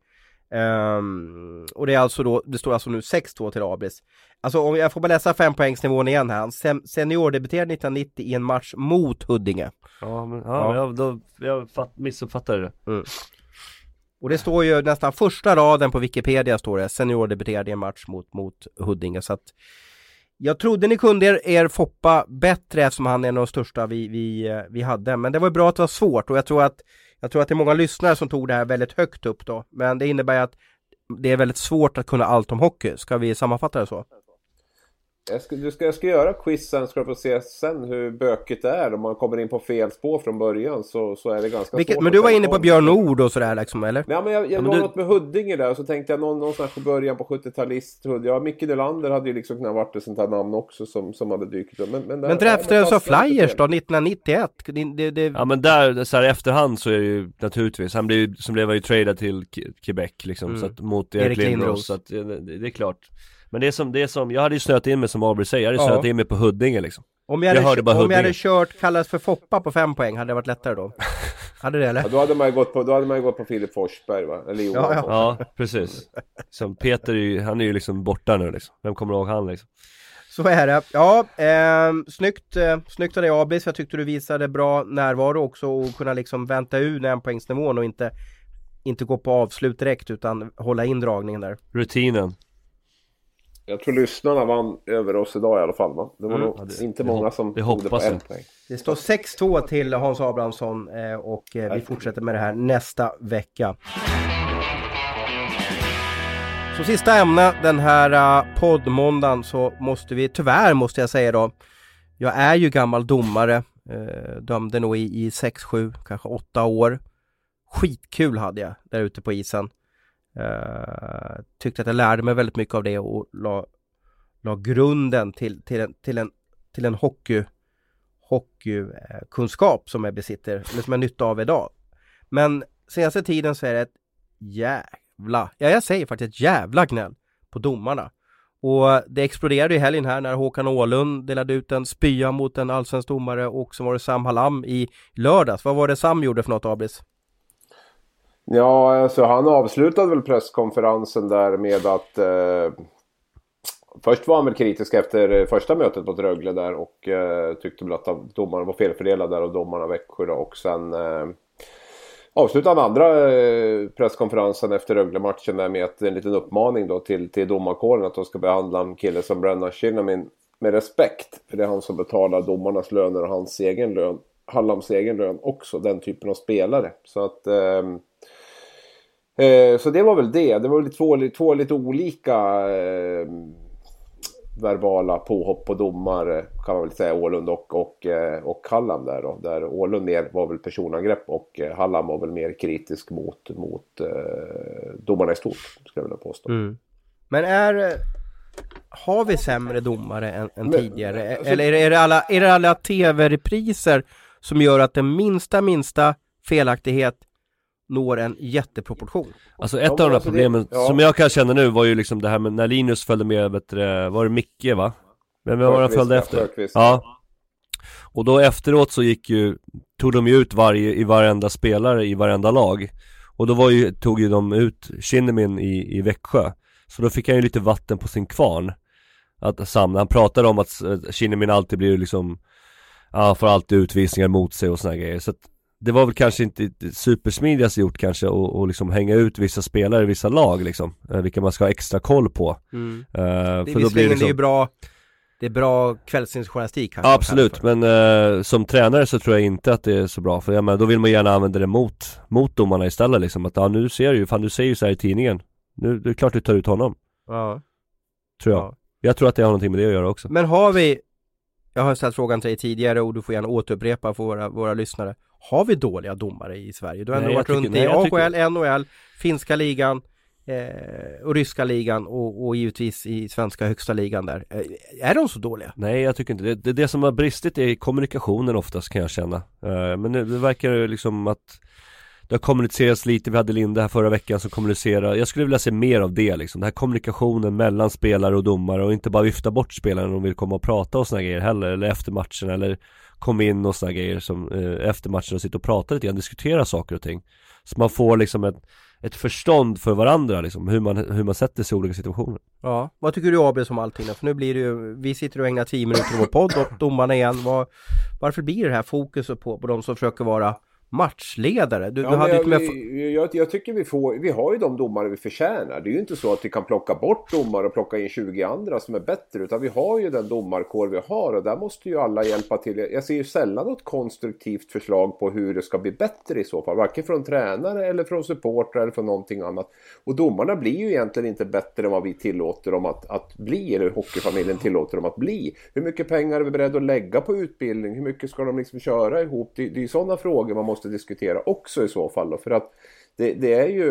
Um, och det är alltså då, det står alltså nu 6-2 till Abris. Alltså om jag får bara läsa fempoängsnivån igen här. Han seniordebuterade 1990 i en match mot Huddinge. Ja, men, ja, ja. Jag, då, jag fatt, missuppfattade det. Mm. Och det står ju nästan första raden på Wikipedia står det seniordebuterade i en match mot, mot Huddinge. Så att jag trodde ni kunde er, er Foppa bättre eftersom han är en av de största vi, vi, eh, vi hade. Men det var bra att det var svårt och jag tror att jag tror att det är många lyssnare som tog det här väldigt högt upp då. Men det innebär att det är väldigt svårt att kunna allt om hockey. Ska vi sammanfatta det så? Jag ska, du ska, jag ska göra quizen ska du få se sen hur bökigt det är. Om man kommer in på fel spår från början så, så är det ganska Vilket, svårt. Men du var inne på Björn Nord och sådär liksom eller? Nej men jag, jag ja, var du... något med Huddinge där och så tänkte jag någon, någonstans på början på 70-talist. Ja, Micke Nylander hade ju liksom kunnat varit ett sånt här namn också som, som hade dykt upp. Men, men, men draftades av Flyers då 1991? Det, det... Ja men där, så här efterhand så är det ju naturligtvis. Han blev ju, som blev ju tradad till Quebec liksom. Mm. Så att, mot Erik, Erik Lindros. Så att det, det är klart. Men det är som, det är som, jag hade ju snöat in mig som Abri säger, jag hade ja. snöat in mig på Huddinge liksom Om jag, jag hade, om jag hade kört kallas för Foppa på fem poäng, hade det varit lättare då? <laughs> hade det eller? Ja, då hade man ju gått på, då hade man gått på Filip Forsberg va? Eller Johan ja, ja. ja, precis Som Peter är ju, han är ju liksom borta nu liksom Vem kommer ihåg han liksom? Så är det. Ja, eh, snyggt, eh, snyggt av dig Abis. Jag tyckte du visade bra närvaro också och kunna liksom vänta ur en poängsnivån och inte, inte gå på avslut direkt utan hålla in dragningen där. Rutinen. Jag tror lyssnarna vann över oss idag i alla fall. Va? Det var mm. nog ja, det, inte många som det tog det på en poäng. Det står 6-2 till Hans Abrahamsson eh, och eh, vi fortsätter med det här nästa vecka. Så sista ämne den här uh, poddmåndagen så måste vi, tyvärr måste jag säga då, jag är ju gammal domare, eh, dömde nog i, i 6-7, kanske 8 år. Skitkul hade jag där ute på isen. Uh, tyckte att jag lärde mig väldigt mycket av det och la, la grunden till, till, en, till en, till en hockey, hockeykunskap som jag besitter, eller som jag nytta av idag. Men senaste tiden så är det ett jävla, ja jag säger faktiskt ett jävla gnäll på domarna. Och det exploderade i helgen här när Håkan Åhlund delade ut en spya mot en allsvensk domare och så var det Sam Hallam i lördags. Vad var det Sam gjorde för något Abris? Ja, alltså han avslutade väl presskonferensen där med att eh, Först var han väl kritisk efter eh, första mötet mot Rögle där och eh, tyckte väl att domarna var felfördelade där och domarna Växjö då och sen eh, avslutade han andra eh, presskonferensen efter Rögle-matchen där med en liten uppmaning då till, till domarkåren att de ska behandla en kille som Brennan Shinnimin med respekt. För det är han som betalar domarnas löner och hans egen lön. Hallams egen lön också, den typen av spelare. Så att eh, Eh, så det var väl det. Det var väl två, två lite olika eh, verbala påhopp på domare kan man väl säga Ålund och, och, eh, och Hallam där då. Där Ålund mer var väl personangrepp och eh, Hallam var väl mer kritisk mot, mot domarna i stort skulle jag vilja påstå. Mm. Men är har vi sämre domare än, än Men, tidigare? Alltså, Eller är det, är det alla, är det alla tv-repriser som gör att den minsta, minsta felaktighet når en jätteproportion. Alltså ett ja, av de här problemen det, ja. som jag kan känna nu var ju liksom det här med när Linus följde med, vet du, var det Micke va? Men vem var han följde efter? Ja. Och då efteråt så gick ju, tog de ju ut varje, i varenda spelare i varenda lag. Och då var ju, tog ju de ut Kinnemin i, i Växjö. Så då fick han ju lite vatten på sin kvarn. Att samla, han pratar om att Kinnamin alltid blir liksom Ja, får alltid utvisningar mot sig och såna grejer så att det var väl kanske inte supersmidigast gjort kanske och, och liksom hänga ut vissa spelare i vissa lag liksom eh, Vilka man ska ha extra koll på. Mm. uh, Det för då blir det, liksom... det är bra Det är bra kvällstidningsjournalistik kanske Absolut, men uh, som tränare så tror jag inte att det är så bra För jag menar, då vill man gärna använda det mot, mot domarna istället liksom Att ja nu ser du ju, fan du säger ju så här i tidningen. Nu, det är klart du tar ut honom. Ja. Tror jag. Ja. Jag tror att det har någonting med det att göra också. Men har vi Jag har ställt frågan till dig tidigare och du får gärna återupprepa för våra, våra lyssnare Har vi dåliga domare i Sverige? Du har ändå varit runt nej, i AHL, NHL, finska ligan eh, och ryska ligan och, och givetvis i svenska högsta ligan där. Eh, är de så dåliga? Nej, jag tycker inte det. Det, det som har bristit är kommunikationen oftast kan jag känna. Eh, men det, det verkar liksom att det har kommunicerats lite, vi hade Linda här förra veckan som kommunicerade Jag skulle vilja se mer av det liksom, den här kommunikationen mellan spelare och domare och inte bara vifta bort spelarna när de vill komma och prata och såna grejer heller, eller efter matchen eller komma in och såna grejer som eh, efter matchen och sitta och prata lite grann, diskutera saker och ting. Så man får liksom ett, ett förstånd för varandra liksom, hur man, hur man sätter sig i olika situationer. Ja, vad tycker du AB som allting då? För nu blir det ju, vi sitter och ägnar tio minuter i vår podd och domarna igen, var, varför blir det här fokuset på, på de som försöker vara matchledare. Du, ja, du hade jag, med... jag, jag, tycker vi får, vi har ju de domare vi förtjänar. Det är ju inte så att vi kan plocka bort domare och plocka in 20 andra som är bättre. Utan vi har ju den domarkår vi har och där måste ju alla hjälpa till. Jag ser ju sällan något konstruktivt förslag på hur det ska bli bättre i så fall. Varken från tränare eller från supportrar eller från någonting annat. Och domarna blir ju egentligen inte bättre än vad vi tillåter dem att, att bli. Eller hockeyfamiljen tillåter dem att bli. Hur mycket pengar är vi beredda att lägga på utbildning? Hur mycket ska de liksom köra ihop? Det, det är ju sådana frågor man måste måste diskutera också i så fall. Då, för att det, det är ju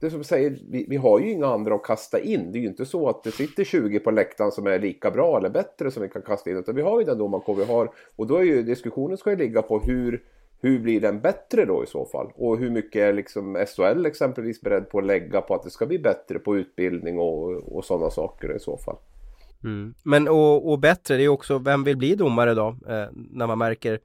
det som säger, vi, vi, har ju inga andra att kasta in. Det är ju inte så att det sitter 20 på läktaren som är lika bra eller bättre som vi kan kasta in. Utan vi har ju den domarkår vi har. Och då är ju diskussionen ska ju ligga på hur, hur blir den bättre då i så fall? Och hur mycket är liksom SHL exempelvis beredd på att lägga på att det ska bli bättre på utbildning och, och sådana saker i så fall. Mm. Men och, och, bättre, det är också, vem vill bli domare då? Eh, när man märker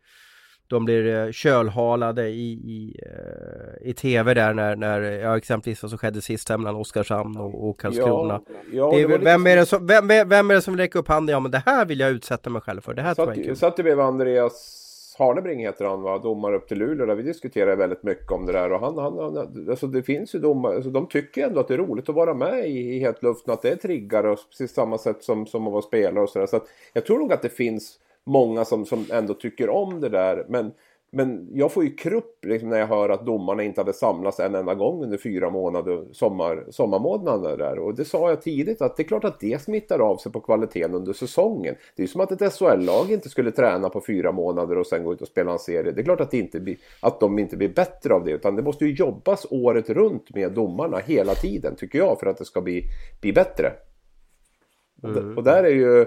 de blir eh, kölhalade i, i, eh, i tv där när, när ja, exempelvis vad som skedde sist här mellan Oskarshamn och, och Karlskrona. Ja, ja, det är, vem, är det som, vem, vem är det som vill räcka upp handen? Ja men det här vill jag utsätta mig själv för. Det här satt, tror jag är satt bredvid Andreas Harnebring heter han va, domare upp till Luleå där vi diskuterar väldigt mycket om det där och han, han, han alltså det finns ju domare, alltså de tycker ändå att det är roligt att vara med i, i hetluften, att det är triggare och precis samma sätt som, som att vara spelare och sådär. Så att jag tror nog att det finns många som, som ändå tycker om det där. Men, men jag får ju krupp liksom, när jag hör att domarna inte hade samlats en enda gång under fyra månader, sommar, sommarmånaderna där. Och det sa jag tidigt att det är klart att det smittar av sig på kvaliteten under säsongen. Det är ju som att ett SHL-lag inte skulle träna på fyra månader och sen gå ut och spela en serie. Det är klart att, det inte blir, att de inte blir bättre av det. Utan det måste ju jobbas året runt med domarna hela tiden tycker jag för att det ska bli, bli bättre. Mm. Och där är ju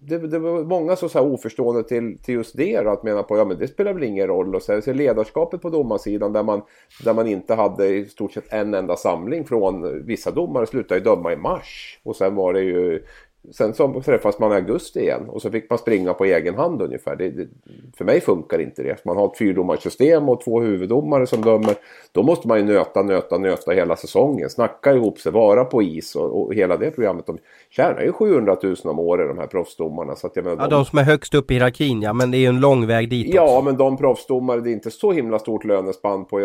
det, det, var många som så här oförstående till, till just det då, att mena på ja men det spelar väl ingen roll. Och så, här, så ledarskapet på domarsidan där man, där man inte hade i stort sett en enda samling från vissa domare. Slutade ju döma i mars. Och sen var det ju Sen så träffas man i augusti igen och så fick man springa på egen hand ungefär. Det, det, för mig funkar inte det. Man har ett fyrdomarsystem och två huvuddomare som dömer. Då måste man ju nöta, nöta, nöta hela säsongen. Snacka ihop sig, vara på is och, och hela det programmet. De tjänar ju 700 000 om året de här proffsdomarna. Så att jag menar, ja, de... som är högst upp i hierarkin ja, men det är ju en lång väg dit Ja, också. men de proffsdomare, det är inte så himla stort lönespann på,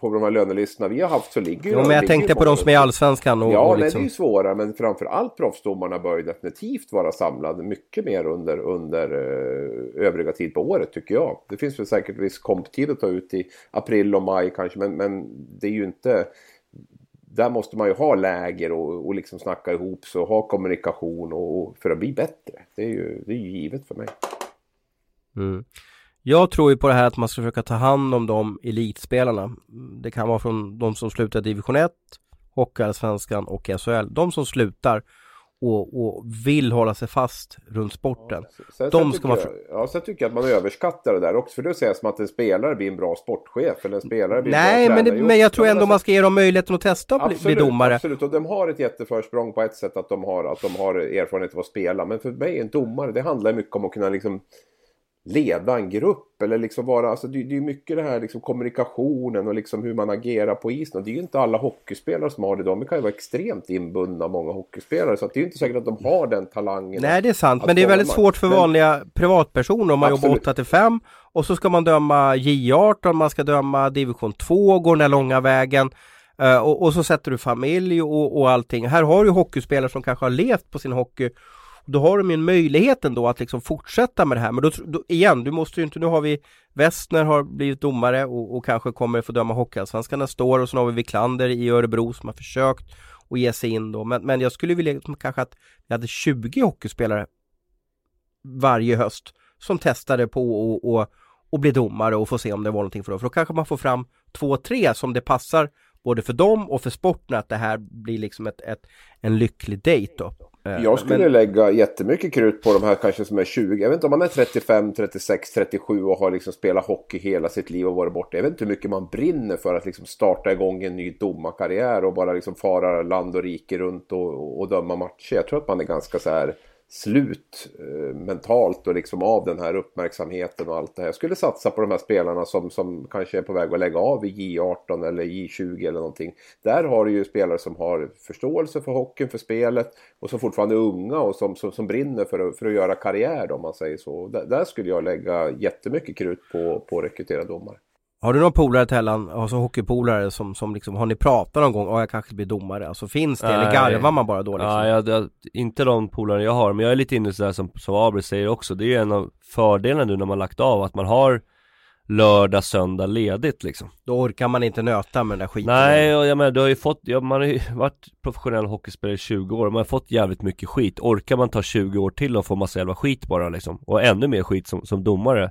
på de här lönelistorna vi har haft så ligger ju... Jo, men jag tänkte på de som är Allsvenskan och... Ja, och liksom... nej, det är liksom- ju svårare, men framförallt proffsdomarna bör ju definitivt vara samlad mycket mer under, under eh, övriga tid på året tycker jag. Det finns väl säkert viss komptid att ta ut i april och maj kanske men, men det är ju inte där måste man ju ha läger och, och liksom snacka ihop sig och ha kommunikation och, och, för att bli bättre. Det är ju, det är ju givet för mig. Mm. Jag tror ju på det här att man ska försöka ta hand om de elitspelarna. Det kan vara från de som slutar division 1, Hockeyallsvenskan och SHL. De som slutar och, och, vill hålla sig fast runt sporten. Sen, de ska man... jag, ja, sen tycker jag att man överskattar det där också. För det säger som att en spelare blir en bra sportchef eller en spelare blir Nej, en bra men, det, men jag tror ändå man ska ge dem möjligheten att testa att absolut, bli domare. Absolut, och de har ett jätteförsprång på ett sätt att de har, att de har erfarenhet av att spela. Men för mig, en domare, det handlar mycket om att kunna liksom leda en grupp eller liksom vara, alltså det, det är mycket det här liksom kommunikationen och liksom hur man agerar på isen. Och det är ju inte alla hockeyspelare som har det. De kan ju vara extremt inbundna, många hockeyspelare. Så det är ju inte säkert att de har den talangen. Nej, det är sant. Men det är väldigt svårt för vanliga men... privatpersoner om man Absolut. jobbar 8 till 5 och så ska man döma J18, man ska döma division 2, gå den där långa vägen. Uh, och, och, så sätter du familj och, och allting. Här har du hockeyspelare som kanske har levt på sin hockey då har de ju en möjlighet ändå att liksom fortsätta med det här. Men då, då igen, du måste ju inte, nu har vi Westner har blivit domare och, och kanske kommer få döma Hockeyallsvenskan nästa år och sen har vi Wiklander i Örebro som har försökt att ge sig in då. Men, men jag skulle vilja liksom kanske att vi hade 20 hockeyspelare varje höst som testade på att och, och bli domare och få se om det var någonting för dem. För då kanske man får fram två, tre som det passar både för dem och för sporten att det här blir liksom ett, ett en lycklig dejt då. Eh, jag skulle men... lägga jättemycket krut på de här kanske som är 20. Jag vet inte om man är 35, 36, 37 och har liksom spelat hockey hela sitt liv och varit borta. Jag vet inte hur mycket man brinner för att liksom starta igång en ny domarkarriär och bara liksom fara land och rike runt och, och döma matcher. Jag tror att man är ganska så här slut eh, mentalt och liksom av den här uppmärksamheten och allt det här. Jag skulle satsa på de här spelarna som, som kanske är på väg att lägga av i J18 eller J20 eller någonting. Där har du ju spelare som har förståelse för hockeyn, för spelet och som fortfarande är unga och som, som, som brinner för att, för att göra karriär om man säger så. Där, där skulle jag lägga jättemycket krut på, på att rekrytera domare. Har du någon polare Tellan, alltså hockeypolare som, som liksom, har ni pratat någon gång, ja jag kanske blir domare, alltså finns det, Nej, eller garvar man bara då liksom? Ja, jag, jag, inte de polare jag har, men jag är lite inne sådär som, som Abel säger också, det är en av fördelarna nu när man lagt av, att man har lördag, söndag ledigt liksom. Då orkar man inte nöta med den där skiten. Nej, och jag menar, du har ju fått, ja, man har ju <laughs> varit professionell hockeyspelare i 20 år, man har fått jävligt mycket skit. Orkar man ta 20 år till och få massa jävla skit bara liksom, och ännu mer skit som, som domare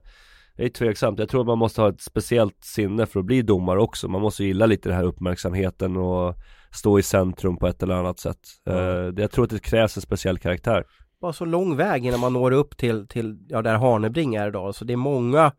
jag är tveksamt, jag tror man måste ha ett speciellt sinne för att bli domare också. Man måste gilla lite den här uppmärksamheten och stå i centrum på ett eller annat sätt. Mm. Jag tror att det krävs en speciell karaktär. Bara så lång väg innan man når upp till, till ja, där Harnebring är idag, så det är många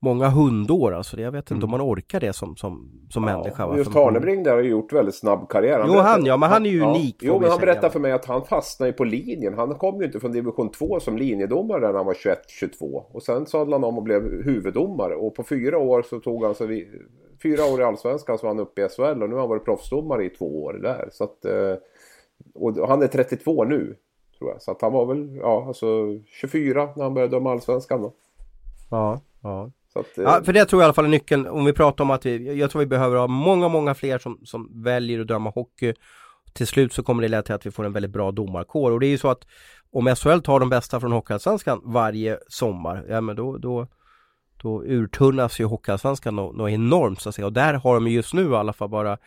många hundår alltså. Jag vet inte mm. om man orkar det som, som, som ja, människa. Just Harnebring där har ju gjort väldigt snabb karriär. Han jo berättar, han ja, men han är ju unik. Jo, men han säga. berättade för mig att han fastnade på linjen. Han kom ju inte från division 2 som linjedomare när han var 21-22. Och sen sadlade han om och blev huvuddomare. Och på fyra år så tog han sig... Fyra år i Allsvenskan så var han uppe i SHL och nu har han varit proffsdomare i två år där. Så att, eh, och han är 32 nu. Tror jag. Så att han var väl, ja, alltså 24 när han började döma Allsvenskan då. Ja, ja. Att, ja, eh, för det tror jag i alla fall är nyckeln. Om vi pratar om att vi, jag tror vi behöver ha många, många fler som, som väljer att döma hockey. Till slut så kommer det leda till att vi får en väldigt bra domarkår. Och det är ju så att om SHL tar de bästa från Hockeyallsvenskan varje sommar, ja men då, då, då urtunnas ju Hockeyallsvenskan något enormt så att säga. Och där har de just nu i alla fall bara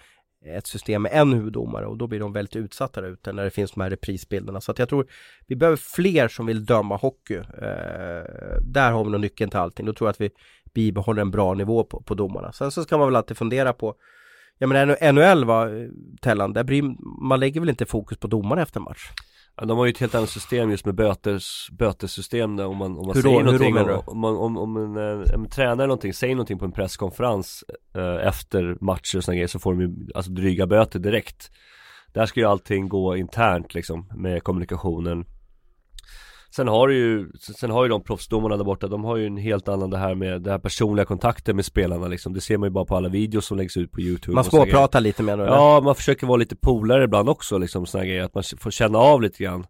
ett system med en huvuddomare och då blir de väldigt utsatta där ute när det finns de här reprisbilderna. Så att jag tror vi behöver fler som vill döma hockey. Eh, där har vi nog nyckeln till allting. Då tror jag att vi bibehåller en bra nivå på, på domarna. Sen så ska man väl alltid fundera på Ja men NHL va, eh, Tellan, där bryr, man lägger väl inte fokus på domarna efter match? Ja, de har ju ett helt annat system just med bötes, bötessystem där om man, om man hur säger då, någonting hur då, om, om, om, om en, en, en tränare någonting, säger någonting på en presskonferens eh, efter matcher och sådana grejer så får de ju alltså dryga böter direkt. Där ska ju allting gå internt liksom med kommunikationen Sen har ju, sen har ju de proffsdomarna där borta, de har ju en helt annan det här med det här personliga kontakten med spelarna liksom Det ser man ju bara på alla videos som läggs ut på youtube Man småpratar lite med dem Ja, man försöker vara lite polare ibland också liksom sådana grejer, att man får känna av lite grann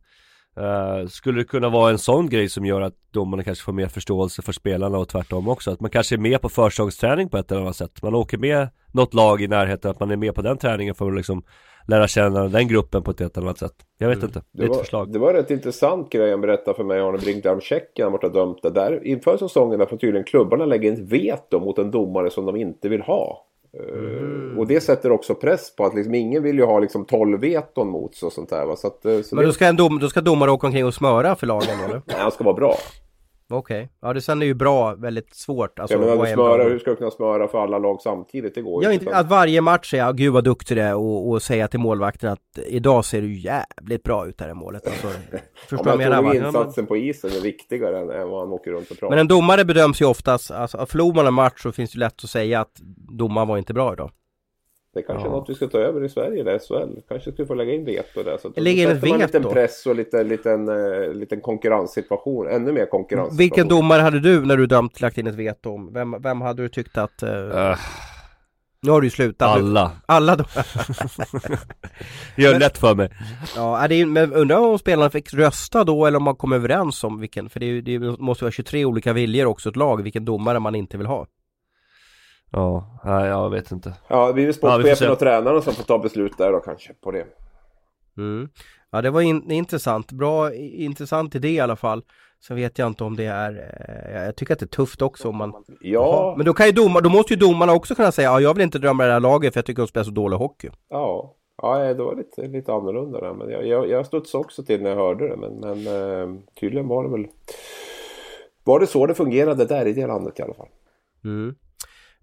Uh, skulle det kunna vara en sån grej som gör att domarna kanske får mer förståelse för spelarna och tvärtom också? Att man kanske är med på försäsongsträning på ett eller annat sätt? Man åker med något lag i närheten, att man är med på den träningen för att liksom lära känna den gruppen på ett helt annat sätt. Jag vet mm. inte, det, är ett förslag. Det var rätt intressant grej han berättade för mig, Arne Brinkdahl, Tjeckien, varit dömt det där. Inför säsongen får tydligen klubbarna lägga in veto mot en domare som de inte vill ha. Mm. Och det sätter också press på att liksom, ingen vill ju ha liksom 12 veton mot sig och sånt där. Va? Så att, eh, så Men då ska, en dom, då ska domare åka omkring och smöra för lagen eller? Nej, han ska vara bra. Okej, okay. ja det sen är ju bra väldigt svårt. Alltså, ja, men du smöra, hur ska du kunna smöra för alla lag samtidigt? Det går ju inte. Utan... Att varje match säga, gud vad duktig du är och, och säga till målvakten att idag ser du jävligt bra ut här i målet. Alltså, <laughs> förstår ja, men jag tror insatsen på isen är viktigare än, än vad han åker runt och pratar. Men en domare bedöms ju oftast, alltså förlorar man en match så finns det lätt att säga att domaren var inte bra idag. Det är kanske ja. är något vi ska ta över i Sverige eller SHL. Kanske skulle få lägga in veto där. Så att lägga in ett veto? en liten press och lite, liten, uh, liten konkurrenssituation. Ännu mer konkurrens. Vilken domare hade du när du dömt lagt in ett veto om? Vem, vem hade du tyckt att... Uh... Uh. Nu har du ju slutat. Alla. Alla då. <laughs> Gör det lätt för mig. Ja, det är, men undrar om spelarna fick rösta då eller om man kom överens om vilken, för det, det måste vara 23 olika viljor också ett lag, vilken domare man inte vill ha. Ja, nej jag vet inte. Ja, det blir sportchefen ja, och tränaren som får ta beslut där då kanske på det. Mm. Ja, det var in, intressant. Bra, intressant idé i alla fall. Sen vet jag inte om det är, eh, jag tycker att det är tufft också om man Ja Aha. Men då kan ju domar, då måste ju domarna också kunna säga, ja jag vill inte drömma det här laget för jag tycker de spelar så dålig hockey. Ja, ja det var lite, lite annorlunda där. Men jag, jag, jag studsade också till när jag hörde det. Men, men eh, tydligen var det väl, var det så det fungerade där i det landet i alla fall. Mm.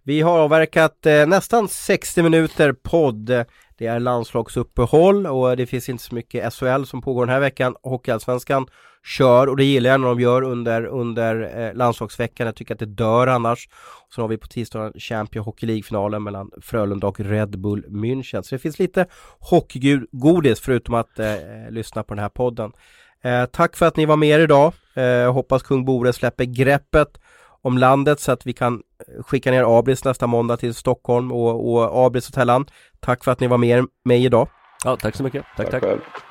Vi har avverkat eh, nästan 60 minuter podd. Det är landslagsuppehåll och det finns inte så mycket SHL som pågår den här veckan. Hockeyallsvenskan kör och det gillar jag när de gör under, under eh, landslagsveckan. Jag tycker att det dör annars. Så har vi på tisdagen Champions Hockey League-finalen mellan Frölunda och Red Bull München. Så det finns lite hockeygodis förutom att eh, lyssna på den här podden. Eh, tack för att ni var med idag. Eh, hoppas kung Bore släpper greppet om landet så att vi kan eh, skicka ner Abris nästa måndag till Stockholm och, och Abris Hotellan. Tack för att ni var med mig idag. Ja, tack så mycket. Tack, tack. tack.